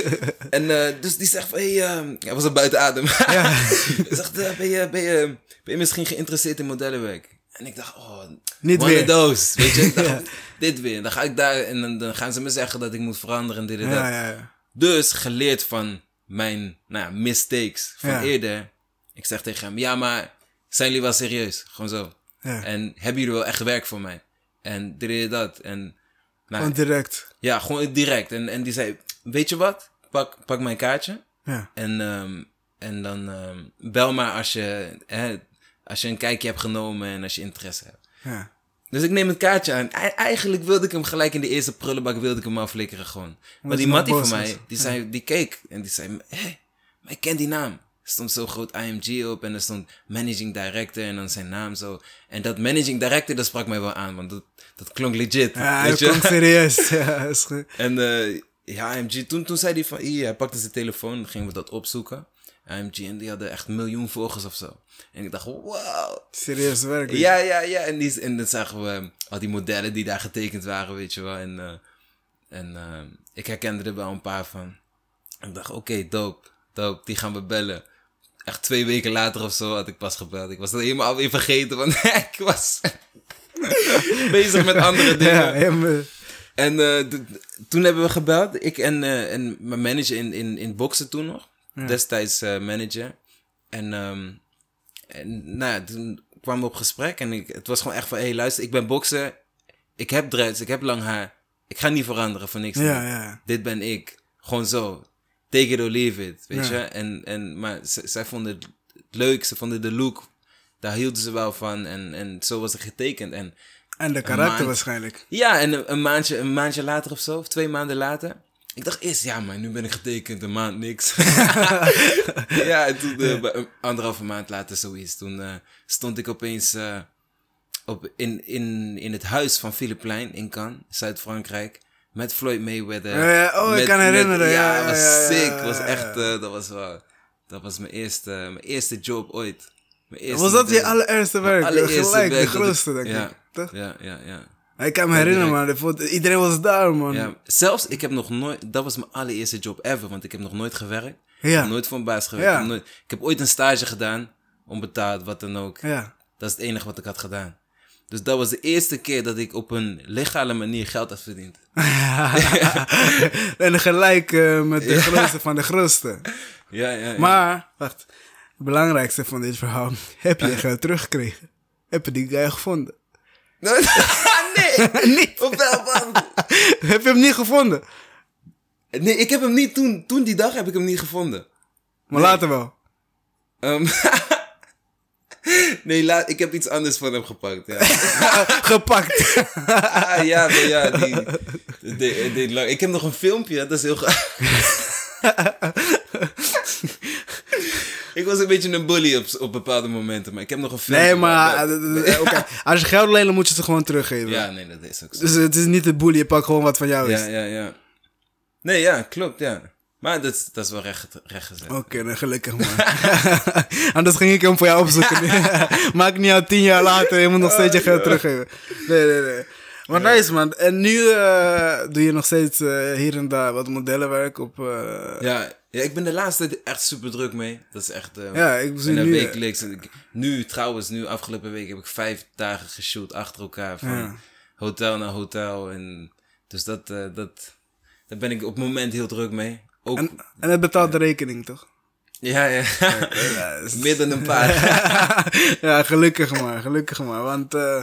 en eh, dus die zegt van, hey, ehm, hij was al buiten adem. Hij zegt, eh, ben, je, ben, je, ben je misschien geïnteresseerd in modellenwerk? En ik dacht, oh, Niet one weer. of those. Weet je, ik dacht, dit weer. Dan ga ik daar en dan, dan gaan ze me zeggen dat ik moet veranderen en dit en dat. Ja, ja. Dus geleerd van mijn nou, mistakes van eerder. Ik zeg tegen hem, ja, maar zijn jullie wel serieus? Gewoon zo. En hebben jullie wel echt werk voor mij? En dit en dat. En nou, Gewoon direct. ja, gewoon direct. En, en die zei, weet je wat? Pak, pak mijn kaartje. Ja. En, ehm, en dan ehm, bel maar als je, hè, als je een kijkje hebt genomen en als je interesse hebt. Ja. Dus ik neem het kaartje aan. E- eigenlijk wilde ik hem gelijk in de eerste prullenbak wilde ik hem aflikkeren gewoon. Maar die mattie van mij, die, zei, die keek en die zei, hé, maar ik ken die naam. Er stond zo groot IMG op en er stond Managing Director en dan zijn naam zo. En dat Managing Director, dat sprak mij wel aan, want dat, dat klonk legit. Ja, weet je? klonk serieus. Ja, is goed. En eh, ja, IMG, toen, toen zei hij van, hij pakte zijn telefoon, dan gingen we dat opzoeken. IMG, en die hadden echt een miljoen volgers of zo. En ik dacht, wow. Serieus werk. Ja, ja, ja. En, die, en dan zagen we al die modellen die daar getekend waren, weet je wel. En, eh, en eh, ik herkende er wel een paar van. En ik dacht, oké, dope, dope, die gaan we bellen. Echt twee weken later of zo had ik pas gebeld. Ik was dat helemaal alweer vergeten, want ik was bezig met andere dingen. Ja, maar- En eh, toen hebben we gebeld. Ik en, eh, en mijn manager in, in, in boksen toen nog. Destijds eh, manager. En, ehm, en nou ja, toen kwamen we op gesprek. En ik, het was gewoon echt van... Hé, hey, luister, ik ben bokser. Ik heb dreads, ik heb lang haar. Ik ga niet veranderen voor niks. ja. Dit ben ik. Gewoon zo. Take it or leave it. Weet je? En, en, maar zij vonden het leuk. Ze vonden de look. Daar hielden ze wel van. En, en zo was het getekend. En En de karakter maand. waarschijnlijk. ja, en een, een maandje, een maandje later of zo, of twee maanden later. Ik dacht eerst, ja, maar nu ben ik getekend, een maand niks. ja, en toen, een anderhalve maand later zoiets, toen eh, stond ik opeens eh, op, in, in, in het huis van Philippe Plein in Cannes, Zuid-Frankrijk, met Floyd Mayweather. Oh, ik kan met- herinneren, ja, ja, was ja, sick. was echt, dat was wel, dat was mijn eerste, mijn eerste job ooit. Mijn eerste Was dat je de- allereerste werk? allereerste Gelijk, de werk ik- grootste, denk ik. Toch? Ja, ja, ja. Ik kan me herinneren, man. Vond- Iedereen was daar, man. Ja, zelfs, ik heb nog nooit, dat was mijn allereerste job ever, want ik heb nog nooit gewerkt. Ja. nooit voor een baas gewerkt. Ja. Ik, heb nooit, ik heb ooit een stage gedaan, onbetaald, wat dan ook. Ja. Dat is het enige wat ik had gedaan. Dus dat was de eerste keer dat ik op een legale manier geld had verdiend. en gelijk eh, met de grootste van de grootste. Ja, ja, ja. Maar, wacht. Het belangrijkste van dit verhaal. Heb je je geld teruggekregen? Heb je die guy gevonden? Nee! niet. Op welk band? Heb je hem niet gevonden? Nee, ik heb hem niet toen, toen die dag heb ik hem niet gevonden. Maar later wel. Ehm, nee, laat, ik heb iets anders van hem gepakt. Ja. Gepakt. Ah, ja, maar ja, die, die, ik heb nog een filmpje, dat is heel. Ik was een beetje een bully op, op bepaalde momenten, maar ik heb nog een filmpje. nee, maar eh, als je geld leent, dan moet je het gewoon teruggeven. Ja, nee, dat is ook zo. Dus het is niet de boel, je pakt gewoon wat van jou is. Ja, ja, ja. Nee, ja, klopt, ja. Maar dat, is- dat is wel recht, recht gezet. Oké, dan gelukkig man. Anders ging ik hem voor jou opzoeken. Maakt niet uit, tien jaar later, je moet nog steeds je geld teruggeven. Nee, nee, nee. Maar nice man. En nu eh, doe je nog steeds eh, hier en daar wat modellenwerk op... Ja, ja, ik ben de laatste tijd echt super druk mee. Dat is echt... eh, Ja, ik bijna nu, wekelijks. Nu, trouwens, nu afgelopen week heb ik vijf dagen geshoot achter elkaar. Van Ja. hotel naar hotel. En, dus dat, eh, dat, daar ben ik op het moment heel druk mee. Ook, En, en het betaalt de rekening, toch? ja, ja. Ja, is- Meer dan een paar. ja, gelukkig maar, gelukkig maar. Want eh,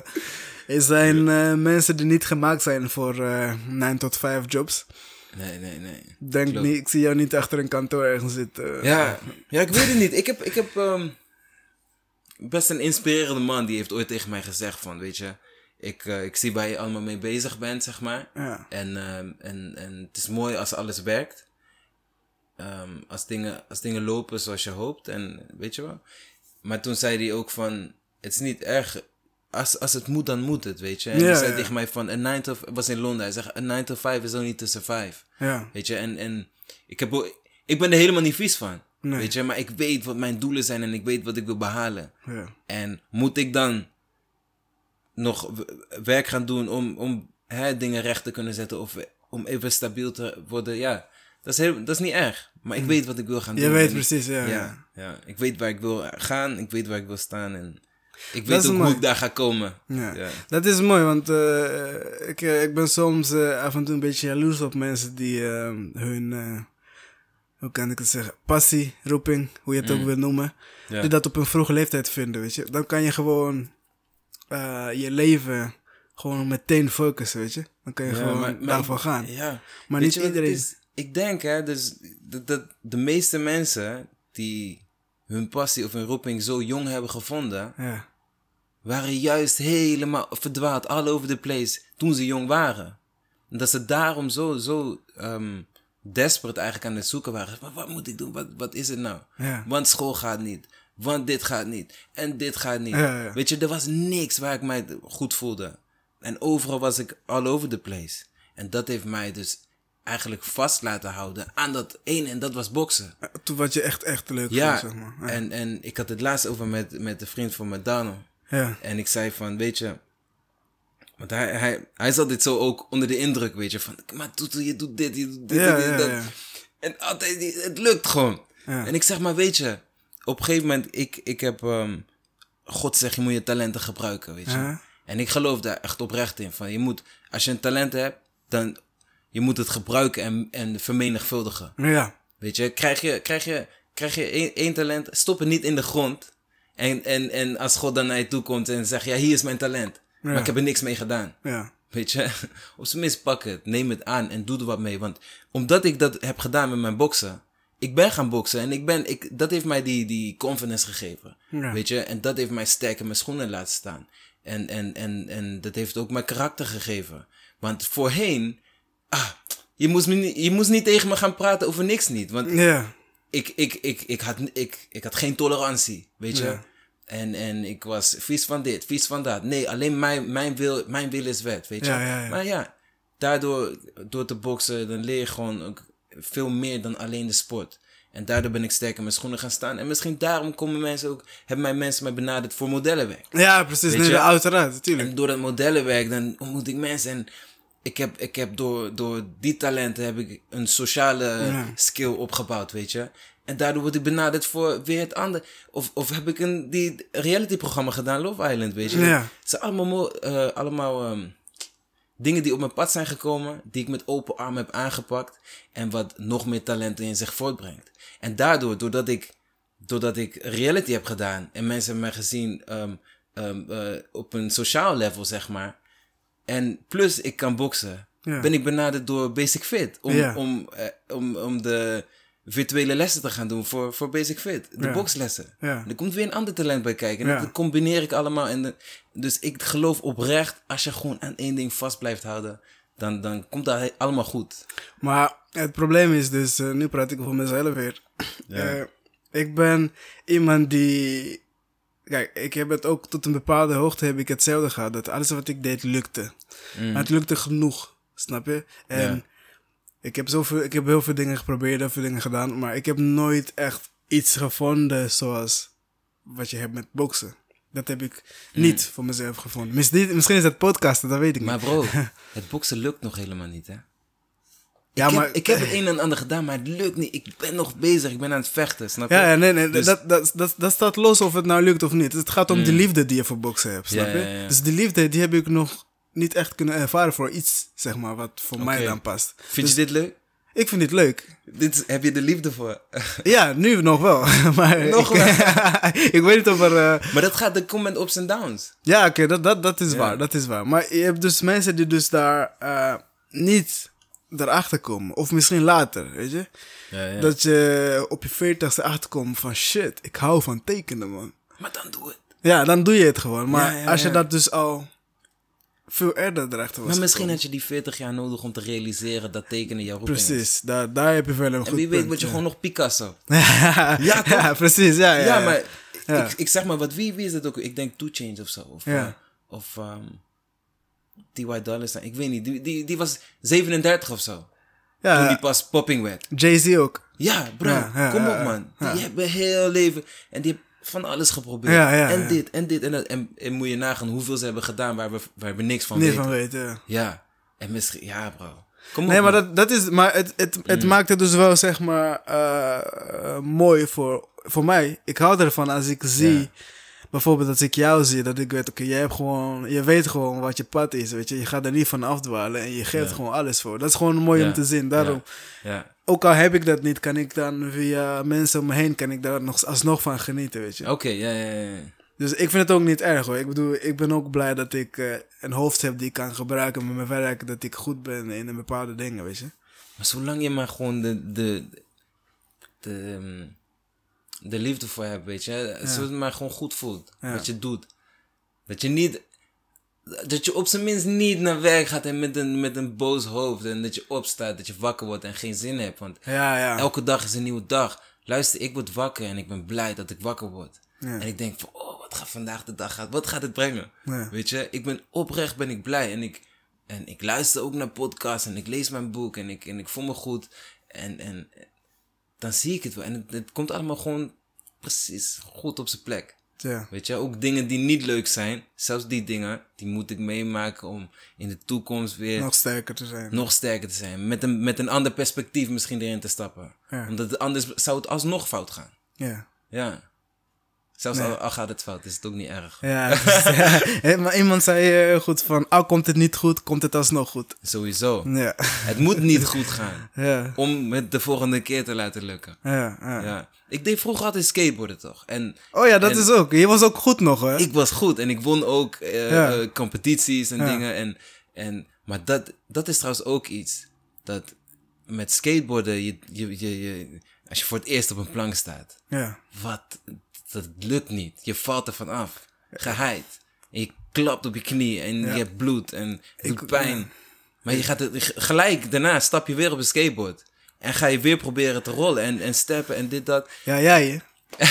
er zijn eh, mensen die niet gemaakt zijn voor eh 9 tot 5 jobs. Nee, nee, nee. Denk Klopt. niet, ik zie jou niet achter een kantoor ergens zitten. Ja, ja, ik weet het niet. Ik heb, ik heb ehm, best een inspirerende man die heeft ooit tegen mij gezegd van, weet je, ik, eh, ik zie waar je allemaal mee bezig bent, zeg maar. Ja. En, ehm, en, en het is mooi als alles werkt. Ehm, als, dingen, als dingen lopen zoals je hoopt en weet je wel. Maar toen zei hij ook van, het is niet erg. Als, als het moet, dan moet het, weet je. En Ja, hij zei ja. tegen mij van, een 9 to, was in Londen, hij zegt, een 9 to 5 is ook niet tussen 5. Ja. Weet je, en, en ik, heb, ik ben er helemaal niet vies van. Nee. Weet je, maar ik weet wat mijn doelen zijn en ik weet wat ik wil behalen. ja. En moet ik dan nog werk gaan doen om, om hè, dingen recht te kunnen zetten of om even stabiel te worden? Ja, dat is, heel, dat is niet erg. Maar ik weet wat ik wil gaan Je doen. weet En precies, ja, ja, ik weet waar ik wil gaan, ik weet waar ik wil staan en ik weet ook mooi. hoe ik daar ga komen. Ja. Ja. Dat is mooi, want eh, ik, eh, ik ben soms eh, af en toe een beetje jaloers op mensen die eh, hun, hoe kan ik het zeggen, passie, roeping, hoe je het ook wil noemen, Ja. die dat op een vroege leeftijd vinden, weet je. Dan kan je gewoon je leven gewoon meteen focussen, weet je. Dan kan je Ja, gewoon maar- maar daarvoor ik- gaan. Ja. Maar Weet niet iedereen. is? ik denk, hè, dus dat, dat de meeste mensen die hun passie of hun roeping zo jong hebben gevonden, Ja, waren juist helemaal verdwaald, all over the place, toen ze jong waren. En dat ze daarom zo, zo ehm desperate eigenlijk aan het zoeken waren. Maar wat moet ik doen? Wat, wat is het nou? ja. Want school gaat niet. Want dit gaat niet. En dit gaat niet. Ja. Weet je, er was niks waar ik mij goed voelde. En overal was ik all over the place. En dat heeft mij dus eigenlijk vast laten houden aan dat ene. En dat was boksen. Toen wat je echt, echt leuk Ja, vond, zeg maar. Ja. en, en ik had het laatst over met, met een vriend van Madano. ja. En ik zei van, weet je... Want hij, hij, hij is altijd zo ook onder de indruk, weet je. Van, maar Toetel, je doet dit, je doet dit, Ja, dit, ja, dat. En altijd, het lukt gewoon. En ik zeg maar, weet je... Op een gegeven moment, ik, ik heb... ehm, God zegt, je moet je talenten gebruiken, weet je. En ik geloof daar echt oprecht in. Van, je moet, als je een talent hebt, dan... Je moet het gebruiken en, en vermenigvuldigen. Ja, Weet je, krijg je, krijg je, krijg je één, één talent, stop het niet in de grond. En, en, en als God dan naar je toe komt en zegt, ja, hier is mijn talent. Maar ik heb er niks mee gedaan. ja. Weet je, op zijn minst pak het, neem het aan en doe er wat mee. Want omdat ik dat heb gedaan met mijn boksen, ik ben gaan boksen en ik ben, ik, dat heeft mij die, die confidence gegeven. Ja. Weet je, en dat heeft mij sterk in mijn schoenen laten staan. En, en, en, en dat heeft ook mijn karakter gegeven. Want voorheen, ah, je moest, me niet, je moest niet tegen me gaan praten over niks niet. Want Ja. ik, ik, ik, ik, had, ik, ik had geen tolerantie, weet je. Ja. En, en ik was vies van dit, vies van dat. Nee, alleen mijn, mijn, wil, mijn wil is wet, weet je. Ja. Maar ja, daardoor, door te boksen, dan leer je gewoon ook veel meer dan alleen de sport. En daardoor ben ik sterk in mijn schoenen gaan staan. En misschien daarom komen mensen ook, hebben mij mensen mij benaderd voor modellenwerk. Ja, precies. Nee, uiteraard, natuurlijk. En door dat modellenwerk, dan ontmoet ik mensen. En ik heb, ik heb door, door die talenten heb ik een sociale Ja. skill opgebouwd, weet je. En daardoor word ik benaderd voor weer het andere. Of, of heb ik een die reality-programma gedaan, Love Island, weet je. Ja. Het zijn allemaal, eh, allemaal ehm, dingen die op mijn pad zijn gekomen, die ik met open armen heb aangepakt. En wat nog meer talenten in zich voortbrengt. En daardoor, doordat ik, doordat ik reality heb gedaan en mensen hebben mij gezien ehm, ehm, eh, op een sociaal level, zeg maar. En plus ik kan boksen, Ja. ben ik benaderd door Basic Fit. Om, Ja. om, eh, om, om de virtuele lessen te gaan doen voor, voor Basic Fit. De Ja. bokslessen. Ja. Er komt weer een ander talent bij kijken. En dat combineer ik allemaal. En de- dus ik geloof oprecht, als je gewoon aan één ding vast blijft houden, dan, dan komt dat allemaal goed. Maar het probleem is dus, eh, nu praat ik over mezelf weer. Eh, ik ben iemand die. Kijk, ik heb het ook tot een bepaalde hoogte heb ik hetzelfde gehad. Dat alles wat ik deed lukte. Maar het lukte genoeg, snap je? En Mm. Ja. ik, heb zoveel, ik heb heel veel dingen geprobeerd, heel veel dingen gedaan. Maar ik heb nooit echt iets gevonden zoals wat je hebt met boksen. Dat heb ik niet voor mezelf gevonden. Misschien, misschien is het podcasten, dat weet ik Mm. Maar niet. bro, het boksen lukt nog helemaal niet, hè? Ja, ik, maar- heb, ik heb het een en ander gedaan, maar het lukt niet. Ik ben nog bezig, ik ben aan het vechten, snap je? Ja, nee, nee, Dus- dat, dat, dat, dat staat los of het nou lukt of niet. Het gaat om de liefde die je voor boksen hebt, snap Ja, je? ja, ja. Dus die liefde, die heb ik nog niet echt kunnen ervaren voor iets, zeg maar, wat voor mij dan past. Vind je dit leuk? Ik vind dit leuk. Dit, heb je de liefde voor? Ja, nu nog wel. maar Nog ik, ik weet niet of er... eh, maar dat gaat, dat komt met ups en downs. ja, oké, dat, dat, dat is waar, dat is waar. Maar je hebt dus mensen die dus daar eh, niet erachter komen. Of misschien later, weet je? Ja, ja. Dat je op je veertigste achterkomt van shit, ik hou van tekenen, man. Maar dan doe het. Ja, dan doe je het gewoon. Maar Ja, als je dat dus al veel eerder erachter was Maar misschien had je die 40 jaar nodig om te realiseren dat tekenen jouw roeping is. Precies, daar, daar heb je wel een goed En wie weet word je gewoon nog Picasso. ja, Ja, toch? ja, precies, ja. Ja, Ja, maar. Ik, ik zeg maar, wat, wie, wie is dat ook? Ik denk Two Chainz of zo. Of, Ja. eh, of ehm T.Y. Dollar Sign. Ik weet niet. Die, die, die was 37 of zo. Toen ja die pas popping werd. Jay-Z ook. Ja, bro. Ja, ja, kom op, man. Die hebben heel leven. En die hebben van alles geprobeerd. Ja, ja, en dit en dit en dat. En, en moet je nagaan hoeveel ze hebben gedaan waar we, waar we niks van Niet weten. van weten, ja. En misschien, ja, bro. Kom op. Nee, maar man. dat, dat is, maar het, het, het Mm. maakt het dus wel, zeg maar, eh, eh, mooi voor, voor mij. Ik hou ervan als ik zie. Bijvoorbeeld als ik jou zie, dat ik weet, oké, jij hebt gewoon, je weet gewoon wat je pad is, weet je. Je gaat er niet van afdwalen en je geeft Ja. gewoon alles voor. Dat is gewoon mooi Ja. om te zien. Daarom, Ja. ook al heb ik dat niet, kan ik dan via mensen om me heen, kan ik daar nog, alsnog van genieten, weet je. Oké, ja, ja, ja. Dus ik vind het ook niet erg hoor. Ik bedoel, ik ben ook blij dat ik eh, een hoofd heb die ik kan gebruiken met mijn werk. Dat ik goed ben in een bepaalde dingen, weet je. Maar zolang je maar gewoon de, de, de, ehm, de liefde voor hebt, weet je. Zodat het maar gewoon goed voelt. Ja. Wat je doet. Dat je niet... Dat je op zijn minst niet naar werk gaat en met een, met een boos hoofd. En dat je opstaat, dat je wakker wordt en geen zin hebt. Want Ja, ja. elke dag is een nieuwe dag. Luister, ik word wakker en ik ben blij dat ik wakker word. Ja. En ik denk van, oh, wat gaat vandaag de dag gaan? Wat gaat het brengen? Ja. Weet je, ik ben oprecht ben ik blij. En ik, en ik luister ook naar podcasts en ik lees mijn boek en ik, en ik voel me goed. En, en dan zie ik het wel. En het, het komt allemaal gewoon precies goed op zijn plek. ja. Weet je, ook dingen die niet leuk zijn, zelfs die dingen, die moet ik meemaken om in de toekomst weer Nog sterker te zijn. nog sterker te zijn. Met een, met een ander perspectief misschien erin te stappen. Ja. Omdat het anders zou het alsnog fout gaan. Ja. Ja. Zelfs Nee. al, al gaat het fout, is het ook niet erg. Ja, dus, ja. Maar iemand zei heel goed van, al komt het niet goed, komt het alsnog goed. Sowieso. Ja, Het moet niet goed gaan. ja, Om het de volgende keer te laten lukken. ja. ja. Ja. Ik deed vroeger altijd skateboarden toch. En Oh ja, dat En- is ook. Je was ook goed nog, hè? ik was goed. En ik won ook eh, eh, competities en dingen. En, en, maar dat, dat is trouwens ook iets. Dat met skateboarden, je, je, je, je- als je voor het eerst op een plank staat. Ja, Wat? Dat lukt niet. Je valt er van af. Geheid. En je klapt op je knie en je hebt bloed en Ik- pijn. Maar je gaat het, gelijk daarna stap je weer op een skateboard. En ga je weer proberen te rollen en, en steppen en dit, dat. Ja, jij hè?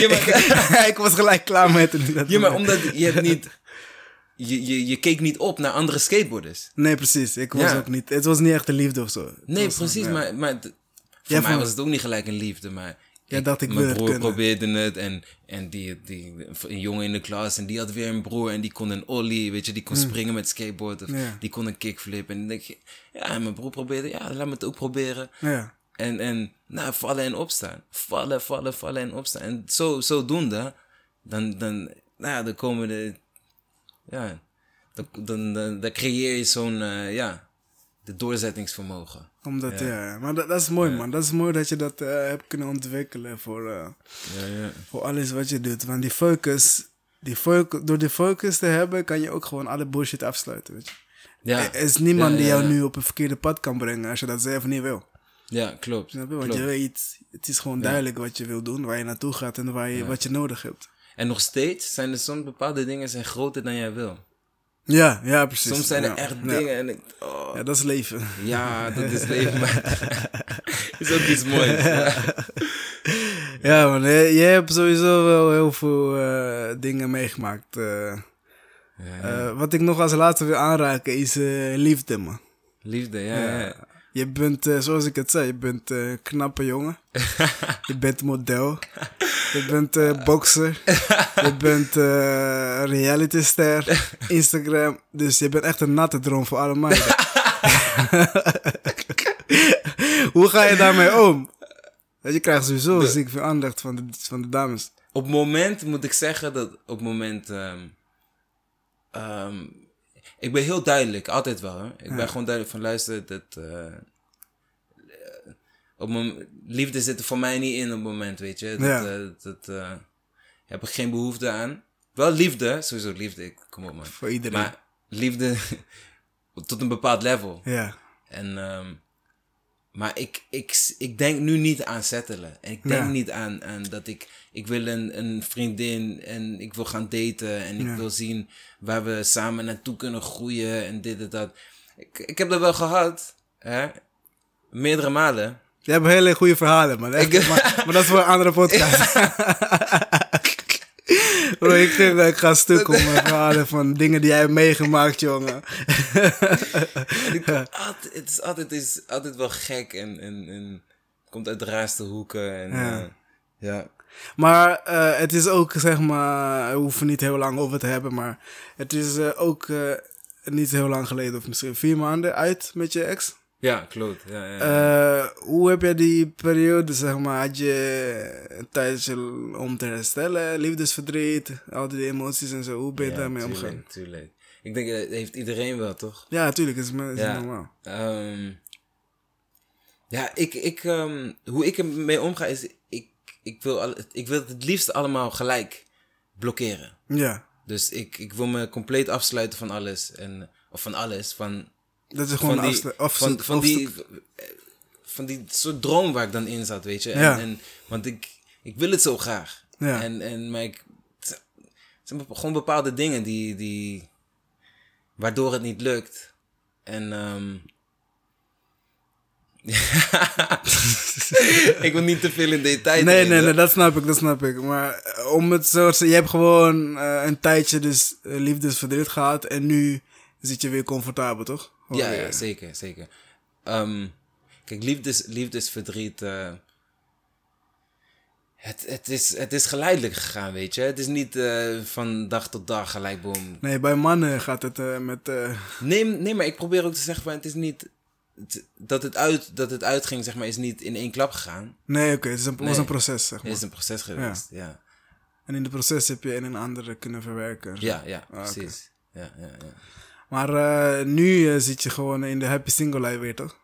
Ja, maar, ik was gelijk klaar met het. ja, maar omdat je hebt niet... Je, je, je keek niet op naar andere skateboarders. Nee, precies. Ik was Ja. ook niet... Het was niet echt de liefde of zo. Het Nee, precies. ja. Maar, maar voor mij was het ook niet gelijk een liefde. Maar Ik mijn broer probeerde het. En, en die, die, een jongen in de klas. En die had weer een broer. En die kon een ollie. Weet je, die kon springen met skateboard. Of Hmm. Ja. die kon een kickflip. En dan denk je... Ja, en mijn broer probeerde... Ja, laat me het ook proberen. Ja. En, en nou, vallen en opstaan. Vallen, vallen, vallen en opstaan. En zo, zodoende, dan, dan, nou, dan komen de, ja, dan, dan, dan, dan creëer je zo'n, eh, ja, de doorzettingsvermogen. Omdat, ja. Maar dat, dat is mooi, man. Dat is mooi dat je dat eh, hebt kunnen ontwikkelen voor, eh, Ja, ja. voor alles wat je doet. Want die focus, die focus, door die focus te hebben, kan je ook gewoon alle bullshit afsluiten, weet je. Ja, Er is niemand die jou nu op een verkeerde pad kan brengen als je dat zelf niet wil. ja, klopt. Snap je? Want klopt. je weet, het is gewoon duidelijk wat je wil doen, waar je naartoe gaat en waar je, wat je nodig hebt. En nog steeds zijn er soms bepaalde dingen zijn groter dan jij wil. Ja, ja, precies. Soms zijn er Ja, echt ja. dingen en ik, oh, Ja, dat is leven. ja, dat is leven, is ook iets moois. Ja. Ja, man. Je hebt sowieso wel heel veel eh, dingen meegemaakt. eh. Eh, wat ik nog als laatste wil aanraken is liefde, man. Liefde, ja, ja. Je bent, eh, zoals ik het zei, je bent eh, een knappe jongen. je bent model. Je bent eh bokser. je bent realityster. Instagram. Dus je bent echt een natte droom voor alle meiden. Hoe ga je daarmee om? Je krijgt sowieso ziek veel aandacht van de, van de dames. Op het moment moet ik zeggen dat op het moment. ehm, ehm, ik ben heel duidelijk, altijd wel. Hè? Ik ben gewoon duidelijk van luister, dat. eh, eh, op moment- liefde zit er voor mij niet in op het moment, weet je. Dat, Ja. eh, dat heb ik geen behoefte aan. Wel liefde, sowieso liefde, ik- kom op man. Voor iedereen. Maar liefde tot een bepaald level. Ja. En, ehm, maar ik, ik, ik denk nu niet aan settelen. En ik denk Ja. niet aan, aan dat ik... Ik wil een, een vriendin en ik wil gaan daten. En ik Ja. wil zien waar we samen naartoe kunnen groeien en dit en dat. Ik, ik heb dat wel gehad. Hè? Meerdere malen. Je hebt hele goede verhalen, man. Echt, Ik- maar, maar dat is voor een andere podcast. Bro, ik, ga stuk om mijn verhalen van dingen die jij hebt meegemaakt, jongen. Altijd, het is altijd, het is altijd wel gek en, en, en komt uit de raarste hoeken. En, Ja. ja. ja. Maar eh, het is ook, zeg maar, we hoeven niet heel lang over te hebben, maar het is eh, ook eh, niet heel lang geleden, of misschien vier maanden, uit met je ex. Ja, klopt. Ja, ja, ja. Eh, hoe heb jij die periode, zeg maar, had je een tijdje om te herstellen, liefdesverdriet, al die emoties en zo, hoe ben je daarmee tuurlijk, omgegaan? Tuurlijk. Ik denk, dat heeft iedereen wel, toch? Ja, natuurlijk, is, is Ja. normaal. Ehm, ja, ik, ik, ehm, hoe ik ermee omga is, ik, ik, wil al, ik wil het het liefst allemaal gelijk blokkeren. Ja, Dus ik, ik wil me compleet afsluiten van alles. En, of van alles, van, dat is gewoon van, die, van, van, die, van die soort droom waar ik dan in zat, weet je. En, Ja. en, want ik, ik wil het zo graag. Ja. En, en, maar ik, het zijn gewoon bepaalde dingen die, die, waardoor het niet lukt. En, ehm ik wil niet te veel in detail Nee, nee, nee, dat snap ik, dat snap ik. Maar eh, om het zo te je hebt gewoon eh, een tijdje dus eh, liefdesverdriet gehad en nu zit je weer comfortabel, toch? Ja, ja, zeker, zeker. Ehm, kijk, liefdes, liefdesverdriet. eh, het, het, is, het is geleidelijk gegaan, weet je. Het is niet eh, van dag tot dag gelijk boom. Nee, bij mannen gaat het eh, met... Nee, nee, maar ik probeer ook te zeggen van het is niet. het- dat, het uit, dat het uitging, zeg maar, is niet in één klap gegaan. nee, oké, het is een, was Nee. een proces, zeg Het maar. is een proces geweest. Ja, En in het proces heb je een en ander kunnen verwerken. ja, ja, Ah, precies. Ja, ja, ja. Maar eh, nu eh, zit je gewoon in de happy single life weer, toch?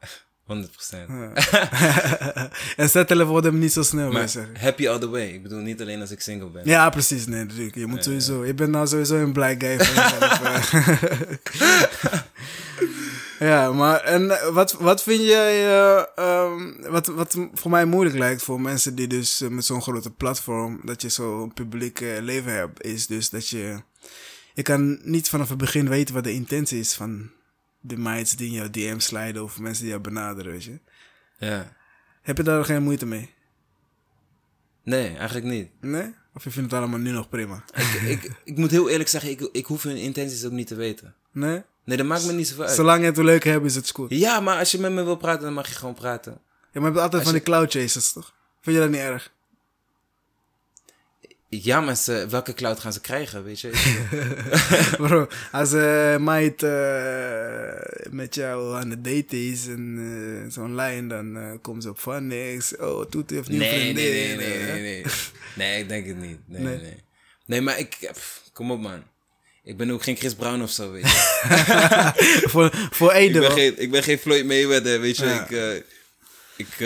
100 procent. en settelen wordt hem niet zo snel, Maar zeggen. happy all the way. Ik bedoel, niet alleen als ik single ben. Ja, precies. Nee, natuurlijk. Je moet sowieso... Je bent nou sowieso een blij guy eh. ja, maar... En wat, wat vind jij... eh, ehm, wat, wat voor mij moeilijk lijkt voor mensen die dus met zo'n grote platform... Dat je zo'n publiek leven hebt... Is dus dat je... Je kan niet vanaf het begin weten wat de intentie is van de meids die in jouw DM slijden of mensen die jou benaderen, weet je. Ja. Heb je daar geen moeite mee? Nee, eigenlijk niet. Nee? Of je vindt het allemaal nu nog prima? Ik, ik, ik moet heel eerlijk zeggen, ik, ik hoef hun intenties ook niet te weten. Nee? Nee, dat maakt me niet zoveel uit. Zolang je het leuk hebt, is het goed. Ja, maar als je met me wil praten, dan mag je gewoon praten. Ja, maar je hebt altijd Als van die cloud chasers, toch? Vind je dat niet erg? Ja, maar ze, welke cloud gaan ze krijgen, weet je? Bro, als een meid eh, met jou aan het daten is en eh, zo'n lijn, dan eh, komt ze op van niks. Oh, Toet heeft nieuw nee, vriendin. nee, nee, nee, nee, nee. Nee, ik denk het niet. Nee, Nee. nee, maar ik... pff, kom op, man. Ik ben ook geen Chris Brown of zo, weet je. voor, voor ik, Ede ben wel. geen, ik ben geen Floyd Mayweather, weet je. Ja. Ik... ik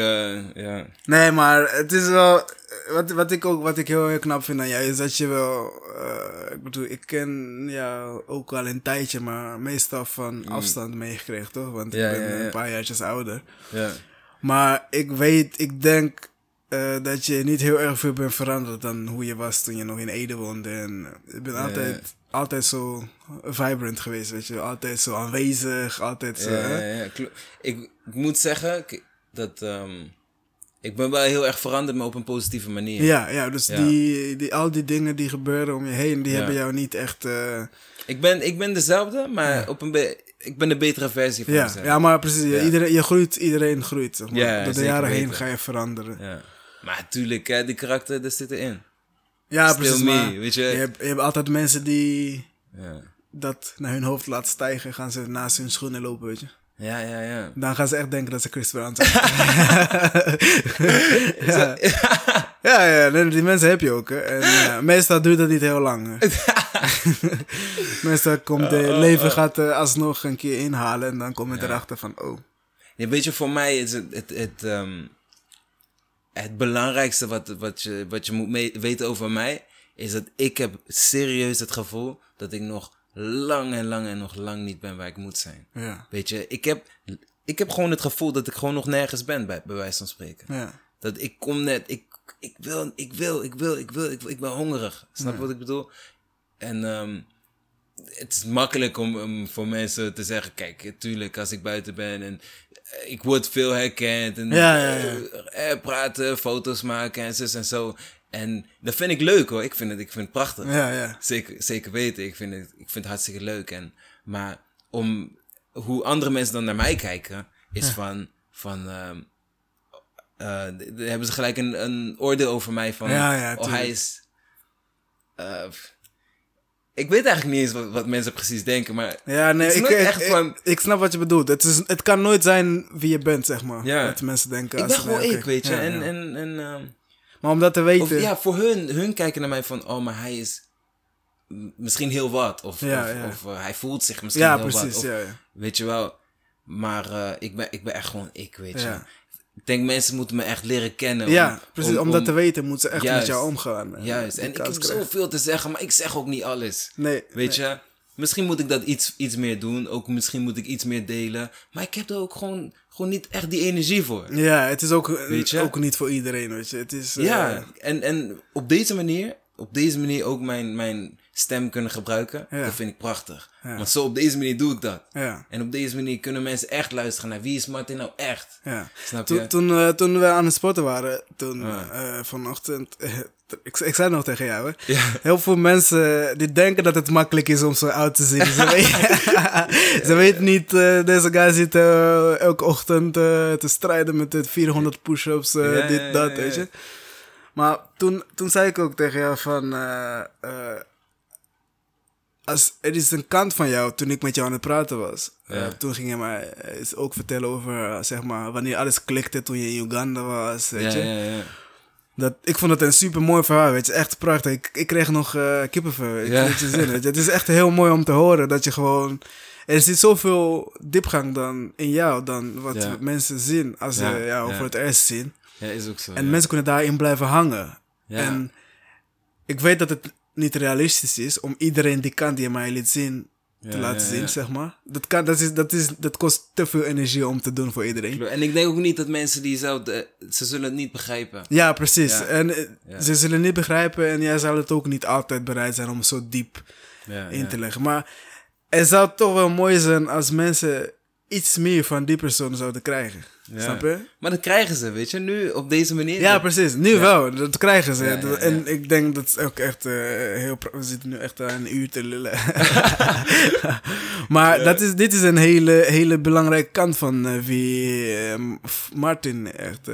ja. Nee, maar het is wel. Wat, wat, ik ook, wat ik heel, heel knap vind aan jou is dat je wel. eh, ik bedoel, ik ken jou ook al een tijdje, maar meestal van afstand meegekregen, toch? Want Mm. Ja, ik ben ja, ja. een paar jaartjes ouder. Ja. Maar ik weet, ik denk eh, dat je niet heel erg veel bent veranderd dan hoe je was toen je nog in Ede woonde. En je bent altijd, altijd zo vibrant geweest, weet je. Altijd zo aanwezig, altijd zo. Ja, hè? Ik, ik moet zeggen dat ehm, ik ben wel heel erg veranderd, maar op een positieve manier. Ja, ja, dus Ja. Die, die, al die dingen die gebeuren om je heen, die Ja. hebben jou niet echt... eh, Ik, ben, ik ben dezelfde, maar op een ik ben een betere versie van ja, mezelf. ja, maar precies. Ja. Iedereen, je groeit, iedereen groeit. Zeg maar. Ja, Door de jaren heen ga je veranderen. Ja, Ja. Maar natuurlijk, hè, die karakter, dat zit erin. precies. Still me, maar weet je. je, hebt, je hebt altijd mensen die Ja. dat naar hun hoofd laten stijgen, gaan ze naast hun schoenen lopen, weet je. Ja, ja, ja. Dan gaan ze echt denken dat ze Chris Brown zijn. ja. ja, ja, die mensen heb je ook. Hè. En, ja, meestal duurt dat niet heel lang. meestal komt het leven gaat er alsnog een keer inhalen en dan kom je erachter van, oh. Ja, weet je, voor mij is het het, het, ehm, het belangrijkste wat, wat, je, wat je moet weten over mij, is dat ik heb serieus het gevoel dat ik nog lang en lang en nog lang niet ben waar ik moet zijn. Ja, Weet je, ik heb, ik heb gewoon het gevoel dat ik gewoon nog nergens ben, bij, bij wijze van spreken. ja. Dat ik kom net, ik, ik wil, ik wil, ik wil, ik wil, ik, wil, ik ben hongerig. Snap je wat ik bedoel? En ehm, het is makkelijk om, voor mensen te zeggen, kijk, tuurlijk, als ik buiten ben en eh, ik word veel herkend en Ja, ja, ja. eh, eh, praten, foto's maken en zus en zo. En dat vind ik leuk hoor, ik vind het, ik vind het prachtig. Ja, ja. Zeker, zeker weten. Ik vind, het, ik vind het hartstikke leuk. En, maar om hoe andere mensen dan naar mij kijken, is van. van ehm, eh, hebben ze gelijk een, een oordeel over mij van. Oh, hij is. eh, ik weet eigenlijk niet eens wat, wat mensen precies denken, maar. Ja, nee, ik, ik, echt ik, van- ik snap wat je bedoelt. Het, is, het kan nooit zijn wie je bent, zeg maar. Wat mensen denken. Ik ben gewoon ik, weet je. en, en ehm, Maar om dat te weten... Of, ja, voor hun, hun kijken naar mij van, oh, maar hij is misschien heel wat. Of, Ja, of, ja. of, eh, hij voelt zich misschien ja, heel wat. precies. Of, ja. Weet je wel. Maar eh, ik, ben, ik ben echt gewoon ik, weet je. Ik denk mensen moeten me echt leren kennen. ja, om- precies. Om, dat te weten moeten ze echt Juist. met jou omgaan. eh, Juist. En ik heb krijgen. zoveel te zeggen, maar ik zeg ook niet alles. Nee. Weet je? Misschien moet ik dat iets, iets meer doen. Ook misschien moet ik iets meer delen. Maar ik heb er ook gewoon, gewoon niet echt die energie voor. Ja, het is ook, Weet je? ook niet voor iedereen, weet je. Het is... eh, Ja, en, en op deze manier, op deze manier ook mijn, mijn stem kunnen gebruiken, Ja. dat vind ik prachtig. Ja. Want zo op deze manier doe ik dat. Ja, En op deze manier kunnen mensen echt luisteren naar wie is Martin nou echt. ja. Snap Toen, je? toen, eh, toen we aan het sporten waren, toen eh, vanochtend, ik, ik zei nog tegen jou, hè. Ja. Heel veel mensen die denken dat het makkelijk is om zo oud te zien. Ze, weten, ze niet, eh, deze guy zit eh, elke ochtend eh, te strijden met het 400 push-ups, dit, dat, weet je. Maar toen, toen zei ik ook tegen jou van... als, er is een kant van jou, toen ik met jou aan het praten was. toen ging je mij ook vertellen over, zeg maar, wanneer alles klikte toen je in Uganda was, weet Ja, je. ja, ja. Dat, ik vond het een super mooi verhaal, weet je. Echt prachtig. Ik, ik kreeg nog eh kippenvel. Ik Ja. weet je zin, weet je. Het is echt heel mooi om te horen dat je gewoon... Er zit zoveel diepgang dan in jou dan wat Ja. mensen zien als ze Ja, jou ja. voor het eerst zien. Ja, is ook zo. En mensen kunnen daarin blijven hangen. En ik weet dat het niet realistisch is om iedereen die kant die je mij liet zien te laten zien, zeg maar. Dat, kan, dat, is, dat, is, dat kost te veel energie om te doen voor iedereen. En ik denk ook niet dat mensen die zo... de- ze zullen het niet begrijpen. Ja, precies. En eh, ze zullen niet begrijpen en jij zal het ook niet altijd bereid zijn om zo diep in te leggen. Maar het zou toch wel mooi zijn als mensen iets meer van die persoon zouden krijgen. Ja. Snap je? Maar dat krijgen ze, weet je, nu op deze manier. Ja, precies. Nu wel. Dat krijgen ze. Ja. En ik denk dat is ook echt eh, heel... We zitten nu echt aan een uur te lullen. maar dat is, dit is een hele, hele belangrijke kant van eh, wie eh, F- Martin echt...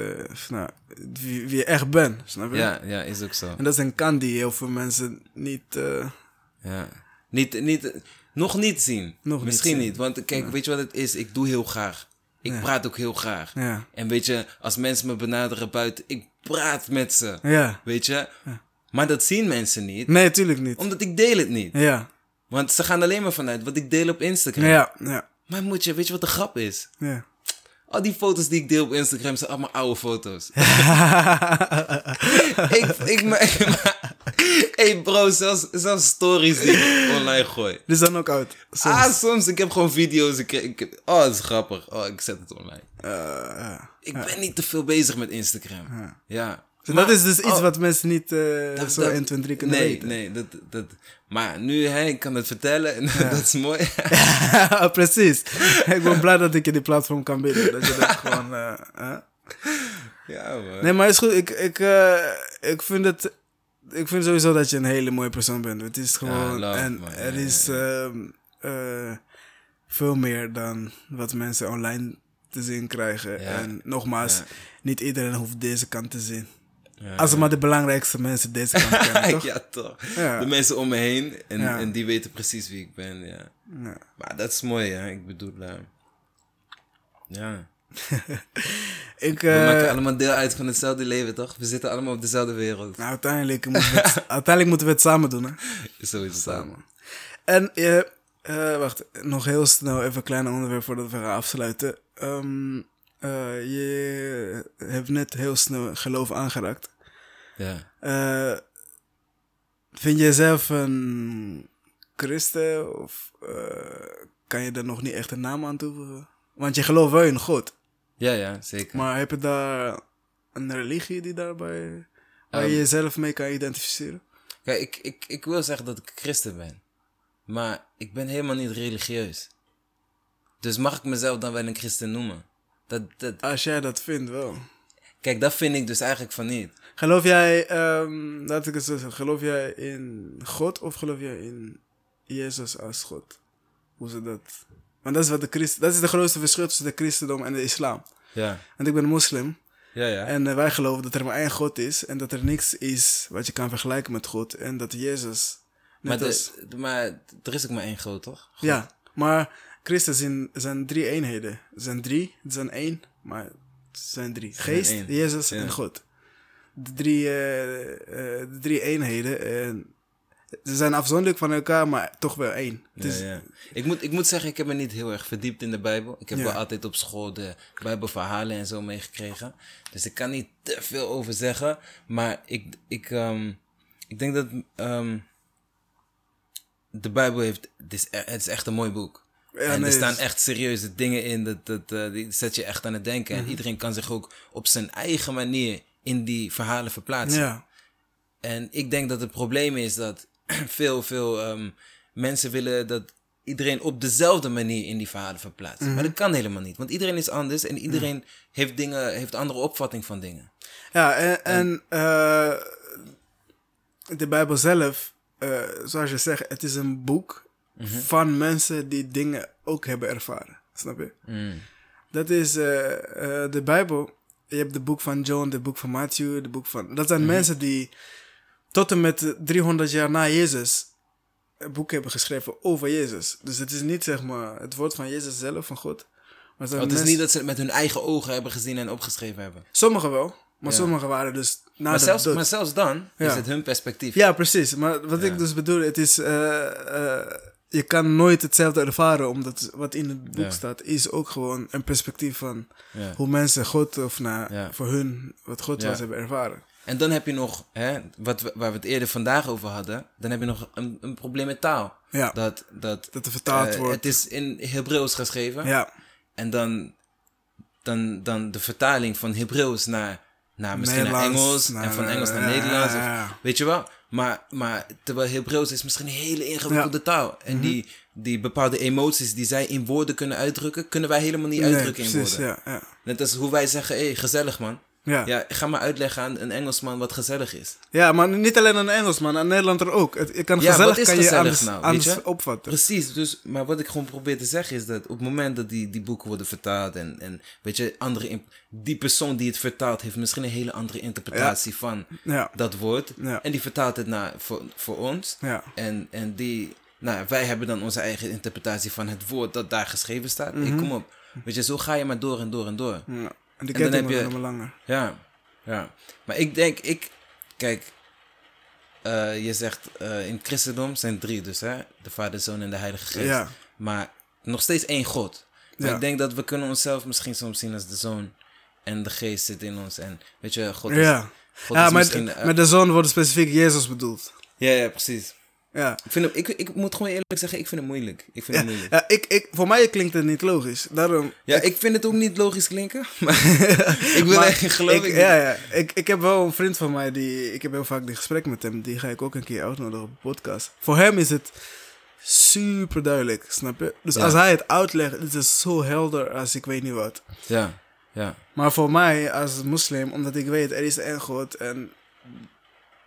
nou, wie, wie je echt bent. Snap je? ja, ja, is ook zo. En dat is een kant die heel veel mensen niet... Ja. Niet, niet, nog niet zien. Nog niet Misschien zien. niet. Want kijk, weet je wat het is? Ik doe heel graag. Ik Ja. praat ook heel graag. ja. En weet je, als mensen me benaderen buiten, ik praat met ze. Ja. Weet je? Maar dat zien mensen niet. Nee, tuurlijk niet. Omdat ik deel het niet. Ja. Want ze gaan alleen maar vanuit wat ik deel op Instagram. Ja. Ja. Maar moet je, weet je wat de grap is? Ja. Al die foto's die ik deel op Instagram zijn allemaal oude foto's. ik, ik, hey bro, zelfs, zelfs stories die ik online gooi. Is dan ook oud. Soms. Ah, soms. Ik heb gewoon video's. Ik, ik, oh, dat is grappig. Oh, ik zet het online. Eh. Ik ben niet te veel bezig met Instagram. Ja. Dus Maar- dat is dus iets oh, wat mensen niet eh, dat- zo dat- 1, 2, 3 kunnen nee, weten. Nee, dat, dat, maar nu, hè, ik kan het vertellen en dat is mooi. Precies. ik ben blij dat ik je die platform kan bieden. Dat je dat gewoon... eh, ja, man. Nee, maar is goed. Ik, ik, ik vind het... Ik vind sowieso dat je een hele mooie persoon bent. Het is gewoon... en man. er Ja, is ehm, eh, veel meer dan wat mensen online te zien krijgen. En nogmaals, niet iedereen hoeft deze kant te zien. Ja. Als maar de belangrijkste mensen deze kant kennen, toch? ja, toch. Ja. De mensen om me heen en, Ja. en die weten precies wie ik ben, ja. Ja. Maar dat is mooi, hè. Ik bedoel, eh, ja. Ik, We eh, maken allemaal deel uit van hetzelfde leven, toch? We zitten allemaal op dezelfde wereld. nou, uiteindelijk, moeten we het, uiteindelijk moeten we het samen doen, hè? Het samen. En je, eh, wacht, nog heel snel even een klein onderwerp voordat we gaan afsluiten. Ehm, eh, je hebt net heel snel geloof aangeraakt. Ja. Eh, vind je jezelf een christen of eh, kan je daar nog niet echt een naam aan toevoegen? Want je gelooft wel in God, Ja, ja, zeker. maar heb je daar een religie die daarbij, waar je Ehm. jezelf mee kan identificeren? Kijk, ik, ik, ik wil zeggen dat ik christen ben. Maar ik ben helemaal niet religieus. Dus mag ik mezelf dan wel een christen noemen? Dat, dat, Als jij dat vindt, wel. kijk, dat vind ik dus eigenlijk van niet. Geloof jij, ehm, laat ik het zo zeggen, geloof jij in God of geloof jij in Jezus als God? Hoe ze dat... Want dat is, wat de Christen, dat is de grootste verschil tussen de christendom en de islam. Ja, Want ik ben moslim ja, ja. en eh, wij geloven dat er maar één God is en dat er niks is wat je kan vergelijken met God. En dat Jezus, maar, net als... de- maar er is ook maar één God, toch? Ja, maar Christen zijn, zijn drie eenheden. Er zijn drie, er zijn één, maar het zijn drie. Geest. Jezus Ja. en God. De drie, eh, eh, de drie eenheden. en ze zijn afzonderlijk van elkaar, maar toch wel één. Ja. Ik, moet, ik moet zeggen, ik heb me niet heel erg verdiept in de Bijbel. Ik heb Ja. wel altijd op school de Bijbelverhalen en zo meegekregen. Dus ik kan niet te veel over zeggen. Maar ik, ik, ehm, ik denk dat ehm, de Bijbel heeft. Het is, e- het is echt een mooi boek. Ja, en nee, er staan echt serieuze dingen in. Dat, dat, eh, die zet je echt aan het denken. Mhm. En iedereen kan zich ook op zijn eigen manier in die verhalen verplaatsen. Ja, En ik denk dat het probleem is dat veel, veel ehm, mensen willen dat iedereen op dezelfde manier in die verhalen verplaatst. Mhm. Maar dat kan helemaal niet, want iedereen is anders en iedereen heeft dingen, heeft andere opvatting van dingen. ja en, en eh, de Bijbel zelf, eh, zoals je zegt, het is een boek Mhm. van mensen die dingen ook hebben ervaren. Snap je? Mm. Dat is eh, de Bijbel. Je hebt het boek van John, het boek van Matthew, het boek van... Dat Mhm. zijn mensen die tot en met 300 jaar na Jezus een boek hebben geschreven over Jezus. Dus het is niet zeg maar het woord van Jezus zelf, van God. Maar het Oh, is mensen- niet dat ze het met hun eigen ogen hebben gezien en opgeschreven hebben. Sommigen wel, maar Ja. sommigen waren dus na Maar de zelfs, dood. maar zelfs dan Ja. is het hun perspectief. Ja, precies. Maar wat Ja. ik dus bedoel, het is... eh, eh, je kan nooit hetzelfde ervaren, omdat wat in het boek staat is ook gewoon een perspectief van hoe mensen God of Ja. voor hun wat God was hebben ervaren. En dan heb je nog, hè, wat we, waar we het eerder vandaag over hadden, dan heb je nog een, een probleem met taal. Ja, Dat, dat, dat er vertaald eh, wordt. het is in Hebreeuws geschreven. ja, En dan, dan, dan de vertaling van Hebreeuws naar, naar misschien naar Engels. naar, en van Engels naar ja, Nederlands. Of. Weet je wel? Maar, maar terwijl Hebreeuws is misschien een hele ingewikkelde taal. En die, die bepaalde emoties die zij in woorden kunnen uitdrukken, kunnen wij helemaal niet Nee, uitdrukken in woorden. Net als hoe wij zeggen, hé, hey, gezellig man. Ja. Ja, ga maar uitleggen aan een Engelsman wat gezellig is. ja, maar niet alleen aan Engels, man. Aan Nederlander ook. Het, kan Ja, gezellig, kan je anders, nou, weet anders je? opvatten. Precies, dus, maar wat ik gewoon probeer te zeggen is dat op het moment dat die, die boeken worden vertaald en, en weet je, andere, die persoon die het vertaalt heeft misschien een hele andere interpretatie van Ja, dat woord. En die vertaalt het naar, voor, voor ons. ja. En, en die, nou, wij hebben dan onze eigen interpretatie van het woord dat daar geschreven staat. Mhm. Ik kom op. Weet je, zo ga je maar door en door en door. ja. En dan ketting wordt je- helemaal langer. Ja, ja. Maar ik denk, ik, kijk, eh, je zegt eh, in het christendom zijn drie dus, hè? De Vader, de Zoon en de Heilige Geest. Ja. Maar nog steeds één God. Maar Ja. ik denk dat we kunnen onszelf misschien soms zien als de Zoon en de Geest zit in ons. En weet je, God is, Ja, God ja is met, eh, met de zoon wordt specifiek Jezus bedoeld. ja, ja, precies. Ja. Ik, vind ik, ik moet gewoon eerlijk zeggen, ik vind het moeilijk. Ik vind Ja, het moeilijk. ja ik, ik, voor mij klinkt het niet logisch. Daarom. Ja, ik vind het ook niet logisch klinken. Maar ik wil echt, geloof ik, ik, ja, ja. Ik, ik heb wel een vriend van mij, die, ik heb heel vaak die gesprek met hem. Die ga ik ook een keer uitnodigen op de podcast. Voor hem is het super duidelijk, snap je? Dus Ja. als hij het uitlegt, het is zo helder als ik weet niet wat. Ja, ja. Maar voor mij als moslim, omdat ik weet, er is één God en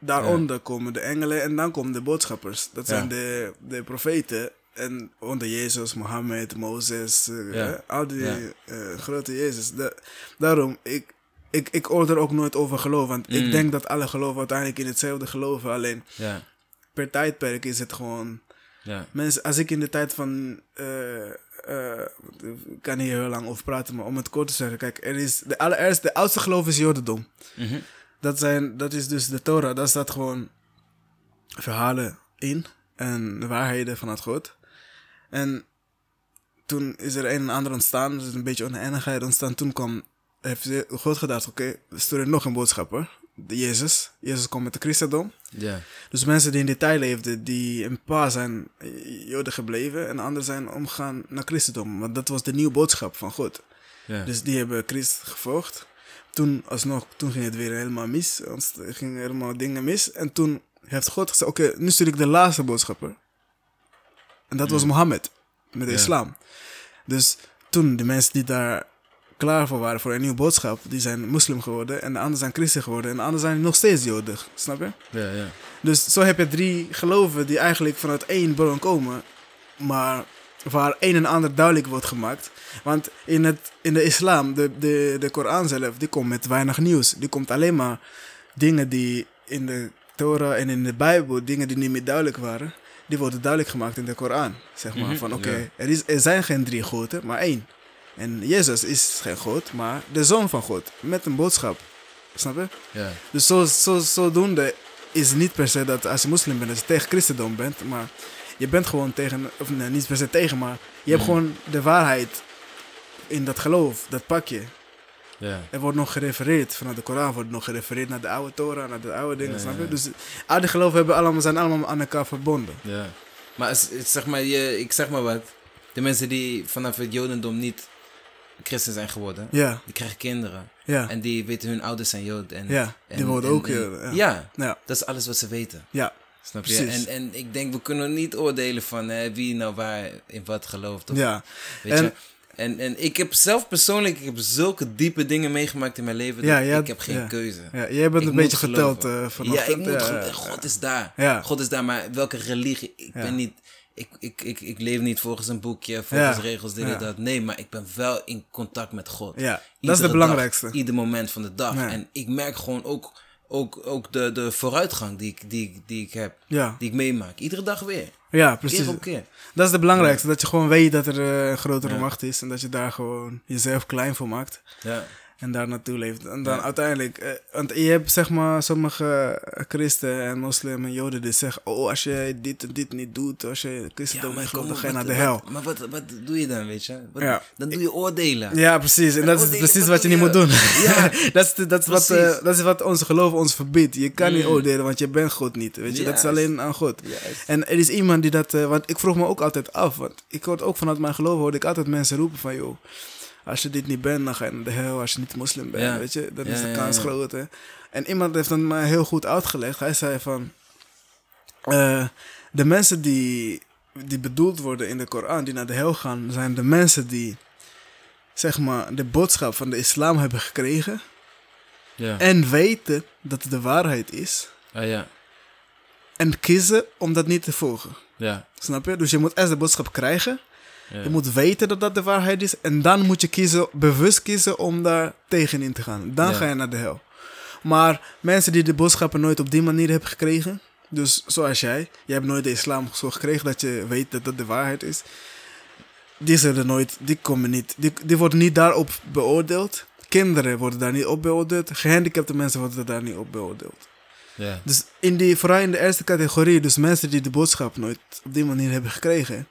daaronder komen de engelen en dan komen de boodschappers. Dat zijn Ja. de, de profeten en onder Jezus, Mohammed, Mozes, eh, Ja. al die eh, grote Jezus. Da- daarom, ik, ik, ik oordeel ook nooit over geloof, want Mm. ik denk dat alle geloven uiteindelijk in hetzelfde geloven, alleen Ja, per tijdperk is het gewoon... ja. Mensen, als ik in de tijd van. eh, ik kan hier heel lang over praten, maar om het kort te zeggen. Kijk, er is de allereerste, de oudste geloof is Jodendom. Mhm. Dat, zijn, dat is dus de Torah. Daar staat gewoon verhalen in en waarheden vanuit God. En toen is er een en ander ontstaan, dus een beetje oneenigheid ontstaan. Toen kwam, heeft God gedacht, oké, we sturen nog een boodschapper, de Jezus. Jezus komt met de christendom. Dus mensen die in die tijd leefden, die een paar zijn joden gebleven en anderen zijn omgegaan naar christendom. Want dat was de nieuwe boodschap van God. Dus die hebben Christus gevolgd. Toen, alsnog, toen ging het weer helemaal mis. Er gingen helemaal dingen mis. En toen heeft God gezegd, oké, nu stuur ik de laatste boodschapper. En dat was Mohammed, met de Ja. islam. Dus toen, de mensen die daar klaar voor waren voor een nieuwe boodschap, die zijn moslim geworden. En de anderen zijn christen geworden. En de anderen zijn nog steeds joden, snap je? ja, ja. Dus zo heb je drie geloven die eigenlijk vanuit één bron komen, maar waar een en ander duidelijk wordt gemaakt. Want in, het, in de islam, de, de, de Koran zelf, die komt met weinig nieuws. Die komt alleen maar dingen die in de Torah en in de Bijbel, dingen die niet meer duidelijk waren, die worden duidelijk gemaakt in de Koran. Zeg maar Mhm, van oké, ja. er, is, er zijn geen drie goden, maar één. En Jezus is geen God, maar de zoon van God, met een boodschap. Snap je? ja. Dus zo, zo, zodoende is niet per se dat als je moslim bent, dat je tegen christendom bent. Maar je bent gewoon tegen, of nee, niet per se tegen, maar je hebt Mhm. gewoon de waarheid in dat geloof, dat pak je. ja. Er wordt nog gerefereerd, vanuit de Koran wordt nog gerefereerd naar de oude Torah, naar de oude dingen, snap je? Dus die geloven hebben allemaal, zijn allemaal aan elkaar verbonden. Ja. Maar als- zeg maar, je, ik zeg maar wat. De mensen die vanaf het Jodendom niet christen zijn geworden, die krijgen kinderen. En die weten hun ouders zijn Jood. En, ja. Die en- worden en- ook, en- ja. Ja, ja, dat is alles wat ze weten. ja. Snap je? Precies. En, en ik denk, we kunnen niet oordelen van hè, wie nou waar in wat gelooft. Of, ja. Weet En- je? En, en ik heb zelf persoonlijk ik heb zulke diepe dingen meegemaakt in mijn leven. Ja, dat ja, ik heb geen ja. keuze. ja. Jij bent Ik een beetje geteld eh Ja, ik moet. God is daar. Ja. God is daar, maar welke religie? Ik ben niet. Ik, ik, ik, ik leef niet volgens een boekje, volgens regels, dit en dat. Nee, maar ik ben wel in contact met God. Ja, dat is het belangrijkste. Dag, ieder moment van de dag. En ik merk gewoon ook, ook, ook de, de vooruitgang die ik, die, ik- die ik heb, Ja, die ik meemaak. Iedere dag weer. ja, precies. Keer op keer. Dat is het belangrijkste, dat je gewoon weet dat er eh, een grotere Ja. macht is en dat je daar gewoon jezelf klein voor maakt Ja. En daar naartoe leeft. En dan Ja. uiteindelijk, eh, want je hebt zeg maar sommige christen en moslim en joden die zeggen, oh als je dit en dit niet doet, als je christendom niet gelooft, dan kom ga je naar de wat- hel. Maar wat, wat doe je dan, weet je? Wat, Ja. Dan doe je oordelen. Ja, precies. En dat is precies wat je niet moet doen. Ja, dat, is, dat, is wat, eh, dat is wat onze geloof ons verbiedt. Je kan niet Mm. oordelen, want je bent God niet. Weet je? Dat is alleen aan God. En er is iemand die dat... eh, want ik vroeg me ook altijd af. Want ik hoorde ook vanuit mijn geloof... hoorde ik altijd mensen roepen van... joh, als je dit niet bent, dan ga je naar de hel. Als je niet moslim bent, Ja. weet je. Dan Ja, is de kans ja. groot, hè. En iemand heeft dan mij heel goed uitgelegd. Hij zei van... eh, de mensen die, die bedoeld worden in de Koran, die naar de hel gaan, zijn de mensen die, zeg maar, de boodschap van de islam hebben gekregen. Ja. En weten dat het de waarheid is. Ah, ja. En kiezen om dat niet te volgen. Ja. Snap je? Dus je moet eerst de boodschap krijgen. Je moet weten dat dat de waarheid is. En dan moet je kiezen, bewust kiezen om daar tegenin te gaan. Dan ga je naar de hel. Maar mensen die de boodschappen nooit op die manier hebben gekregen. Dus zoals jij. Je hebt nooit de islam zo gekregen dat je weet dat dat de waarheid is. Die zullen nooit, die komen niet, die, die worden niet daarop beoordeeld. Kinderen worden daar niet op beoordeeld. Gehandicapte mensen worden daar niet op beoordeeld. Dus in die, vooral in de eerste categorie, dus mensen die de boodschap nooit op die manier hebben gekregen,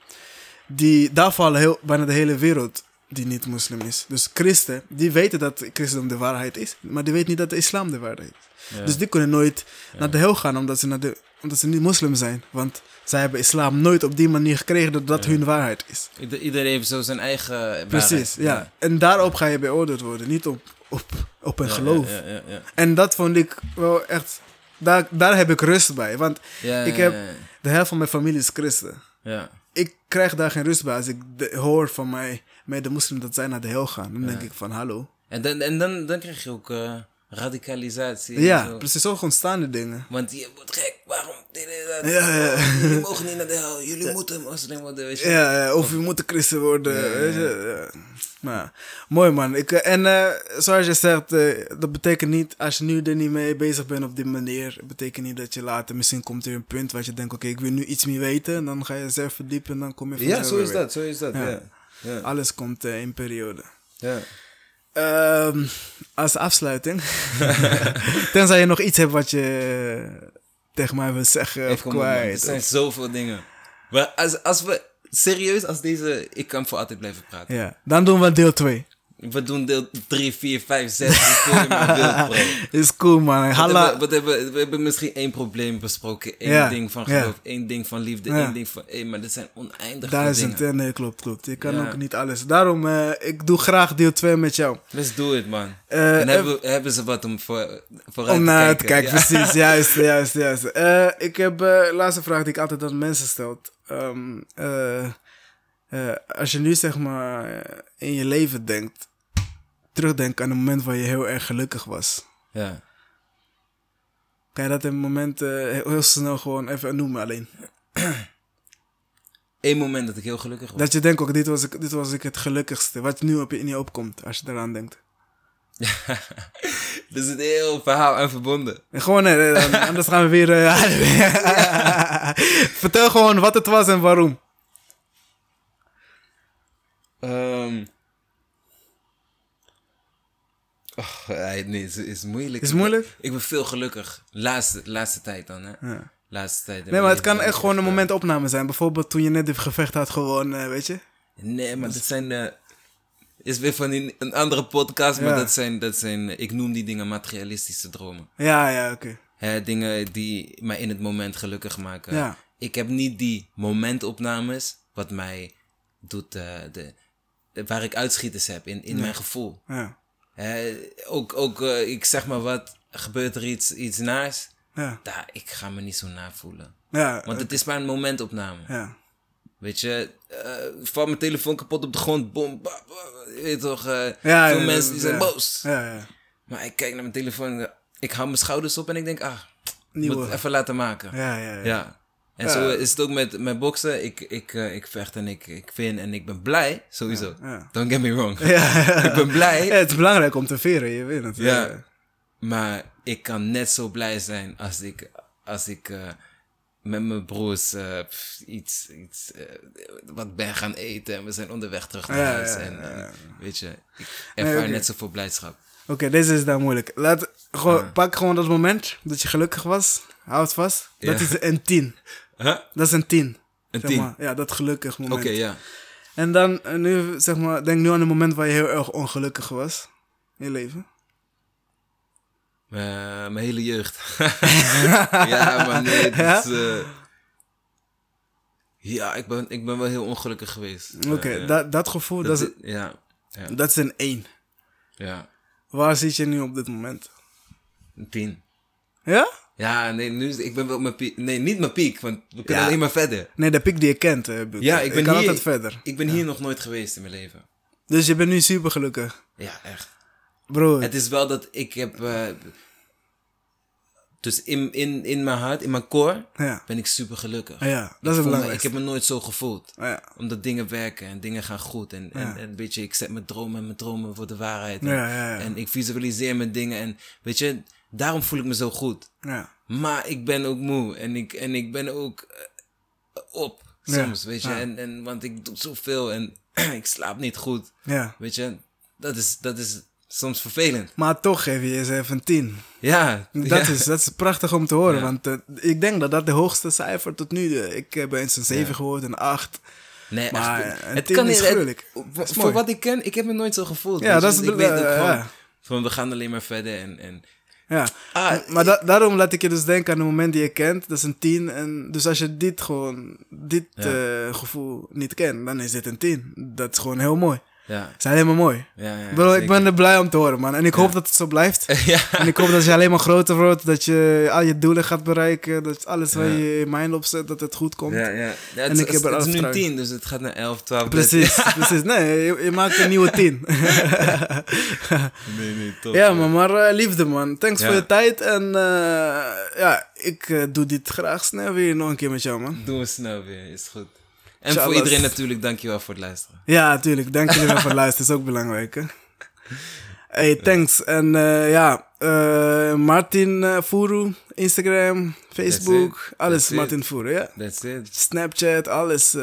die, daar vallen heel, bijna de hele wereld die niet moslim is. Dus christen, die weten dat christendom de waarheid is, maar die weten niet dat de islam de waarheid is. Ja. Dus die kunnen nooit naar de hel gaan omdat ze, naar de, omdat ze niet moslim zijn. Want zij hebben islam nooit op die manier gekregen dat dat Ja. hun waarheid is. Ieder- Iedereen heeft zo zijn eigen waarheid. Precies, ja. En daarop ga je beoordeeld worden, niet op, op, op een Ja, geloof. Ja, ja, ja. En dat vond ik wel echt, daar, daar heb ik rust bij. Want Ja, Ik ja, heb- ja, de helft van mijn familie is christen. Ja. Ik krijg daar geen rust bij als ik de- hoor van mij, mij de moslim dat zij naar de hel gaan. Dan denk ik van hallo. En, dan, en dan, dan krijg je ook eh, radicalisatie. Ja, zo. precies zo ontstaande dingen. Want je wordt gek, waarom dit en dat? Ja, ja. Jullie mogen niet naar de hel, jullie moeten moslim worden, weet je. Ja, ja, of je moet een christen worden. Ja, ja, weet je. Ja. Maar, mooi man. Ik, eh, en eh, zoals je zegt, eh, dat betekent niet, als je nu er niet mee bezig bent op die manier, betekent niet dat je later, misschien komt er een punt waar je denkt, oké, ik wil nu iets meer weten. En dan ga je zelf verdiepen en dan kom je Ja, vanzelf zo weer is dat, zo is dat. Ja. Ja. Ja. Alles komt in periode. Ja. Ehm, als afsluiting. Tenzij je nog iets hebt wat je tegen mij wil zeggen of man. Er kwijt. zijn zoveel dingen. Maar als, als we, serieus, als deze, ik kan voor altijd blijven praten. Ja, dan doen we deel 2. We doen deel 3, 4, 5, 6, hoeveel je maar wilt, bro. Is cool man. Halla. hebben- wat hebben- we hebben misschien één probleem besproken. één Ja, ding van geloof, één ding van liefde, één ding van... Hey, maar dit zijn oneindig Duizend. dingen. eh, Nee, klopt, klopt. Je kan Ja. ook niet alles. Daarom, eh, ik doe graag deel 2 met jou. Let's do it, man. Eh, en hebben, we- hebben ze wat om voor, vooruit Om te naar kijken. te kijken, Ja. precies. Juist, juist, juist. Eh, ik heb eh, de laatste vraag die ik altijd aan mensen stel. Ehm, eh, eh, als je nu zeg maar eh, in je leven denkt, terugdenkt aan een moment waar je heel erg gelukkig was. Ja. Kan je dat in een moment eh, heel, heel snel gewoon even noemen alleen? Eén moment dat ik heel gelukkig was. Dat je denkt ook, dit was, ik, dit was ik het gelukkigste. Wat nu op je, in je opkomt, als je eraan denkt. Er zit een heel verhaal aan verbonden. En gewoon, eh, dan- anders gaan we weer... eh, Vertel gewoon wat het was en waarom. Ehm oh, nee, het is moeilijk. Is het moeilijk? Ik ben veel gelukkig. Laatste, laatste tijd dan, hè. Ja. Laatste tijd. Nee, maar het kan echt gewoon een eh, momentopname zijn. Bijvoorbeeld toen je net het gevecht had gewoon, eh, weet je? Nee, maar dat zijn... eh is weer van een andere podcast, maar Ja. dat zijn, dat zijn... Ik noem die dingen materialistische dromen. Ja, ja, oké. Dingen die mij in het moment gelukkig maken. Ja. Ik heb niet die momentopnames wat mij doet... eh, de, waar ik uitschieters heb in, in mijn gevoel. Ja, Hè, ook, ook eh, ik zeg maar wat, gebeurt er iets, iets naars? ja, Daar, ik ga me niet zo navoelen. ja. Want het is maar een momentopname. ja. Weet je, eh valt mijn telefoon kapot op de grond, bom, ba, ba, je weet toch, eh, Ja, veel mensen die zijn boos. Ja, ja. Maar ik kijk naar mijn telefoon, ik hou mijn schouders op en ik denk, ah, ik moet Nieuwe. het even laten maken. Ja, ja, ja. En zo is het ook met, met boksen. Ik, ik, eh, ik vecht en ik, ik win en ik ben blij, sowieso. Don't get me wrong. Ik ben blij, het is belangrijk om te veren, je weet het. Ja. Maar ik kan net zo blij zijn als ik, als ik eh, met mijn broers eh, pff, iets, iets eh, wat ben gaan eten en we zijn onderweg terug naar Ja, huis. ja, en, ja, weet je, ik ervaar oké. net zoveel blijdschap. Oké, deze is dan moeilijk. Laat, gewoon, Pak gewoon dat moment dat je gelukkig was. Houd het vast. Dat is een tien. Huh? Dat is een tien. Een tien? maar. Ja, dat gelukkig Oké, moment. ja. En dan, eh, nu, zeg maar, denk nu aan een moment waar je heel erg ongelukkig was. In je leven. Eh, mijn hele jeugd. ja, maar nee, Ja? eh, ja, ik ben, ik ben wel heel ongelukkig geweest. Oké, dat, dat gevoel, dat, dat is, ja, ja, dat is een één. ja. Waar zit je nu op dit moment? Een tien. Ja? Ja, nee, nu is, ik ben wel op mijn piek. Nee, niet mijn piek, want we kunnen Ja. alleen maar verder. Nee, de piek die je kent, eh. Ja, ik ben kan hier- altijd verder. Ik ben hier nog nooit geweest in mijn leven. Dus je bent nu super gelukkig. Ja, echt. Bro, Het is wel dat ik heb... eh, dus in, in, in mijn hart, in mijn core, ja. ben ik super gelukkig. Ja, dat is me- ik heb me nooit zo gevoeld. Ja. Omdat dingen werken en dingen gaan goed. En, en, en weet je, ik zet mijn dromen en mijn dromen voor de waarheid. En, Ja, ja, ja. en ik visualiseer mijn dingen. En weet je, daarom voel ik me zo goed. Ja. Maar ik ben ook moe. En ik, en ik ben ook eh, op soms, Ja, weet je. ja. En, en, want ik doe zoveel en ik slaap niet goed. ja. Weet je, dat is, dat is soms vervelend. Maar toch geef je jezelf een 10. Ja, Dat, ja. is, dat is prachtig om te horen. Ja. Want eh, ik denk dat dat de hoogste cijfer tot nu. ik heb eens een 7 Ja. gehoord, een 8. Nee, Maar echt, een het kan is gruwelijk. voor- mooi. wat ik ken, ik heb me nooit zo gevoeld. Ja, dat is ik weet ook eh, gewoon, van we gaan alleen maar verder en, en Ja. Ah, maar da- daarom laat ik je dus denken aan het moment die je kent. Dat is een 10. En dus als je dit gewoon, dit Ja. eh, gevoel niet kent, dan is dit een 10. Dat is gewoon heel mooi. Ja, Het is alleen maar mooi. ja, ja. Bro, ik ben er blij om te horen, man. En ik hoop dat het zo blijft. ja, En ik hoop dat je alleen maar groter wordt, dat je al je doelen gaat bereiken, dat alles waar je mind op zet, dat het goed komt. ja, ja. En het, ik is- heb er het is nu. 10, dus het gaat naar 11, 12, Precies, precies. Nee, je, je maakt een nieuwe 10. Nee, nee, top. ja, man, maar eh, liefde, man. Thanks voor je tijd. En eh, ja, ik eh, doe dit graag snel weer nog een keer met jou, man. Doen we snel weer, is goed. En voor iedereen natuurlijk, dankjewel voor het luisteren. Ja, tuurlijk. Dank jullie wel voor het luisteren. is ook belangrijk, hè. Hey, thanks. En eh, ja, eh, Martin eh, Furu, Instagram, Facebook, alles That's it. Martin Furu, ja. That's it. Snapchat, alles.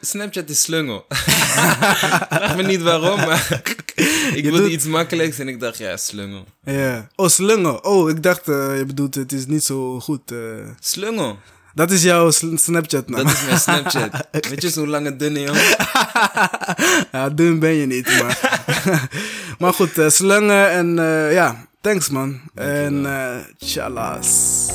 Snapchat is slungel. Vraag me niet waarom, maar ik wilde doet- iets makkelijks en ik dacht, ja, slungel. Ja. Oh, slungel. Oh, ik dacht, je bedoelt, het is niet zo goed. Slungel, Dat is jouw Snapchat naam. dat is mijn Snapchat. Weet je zo'n lange dunne jongen? ja, dun ben je niet, maar... maar goed, eh, slungen en eh, ja, thanks man. En eh, tjallas.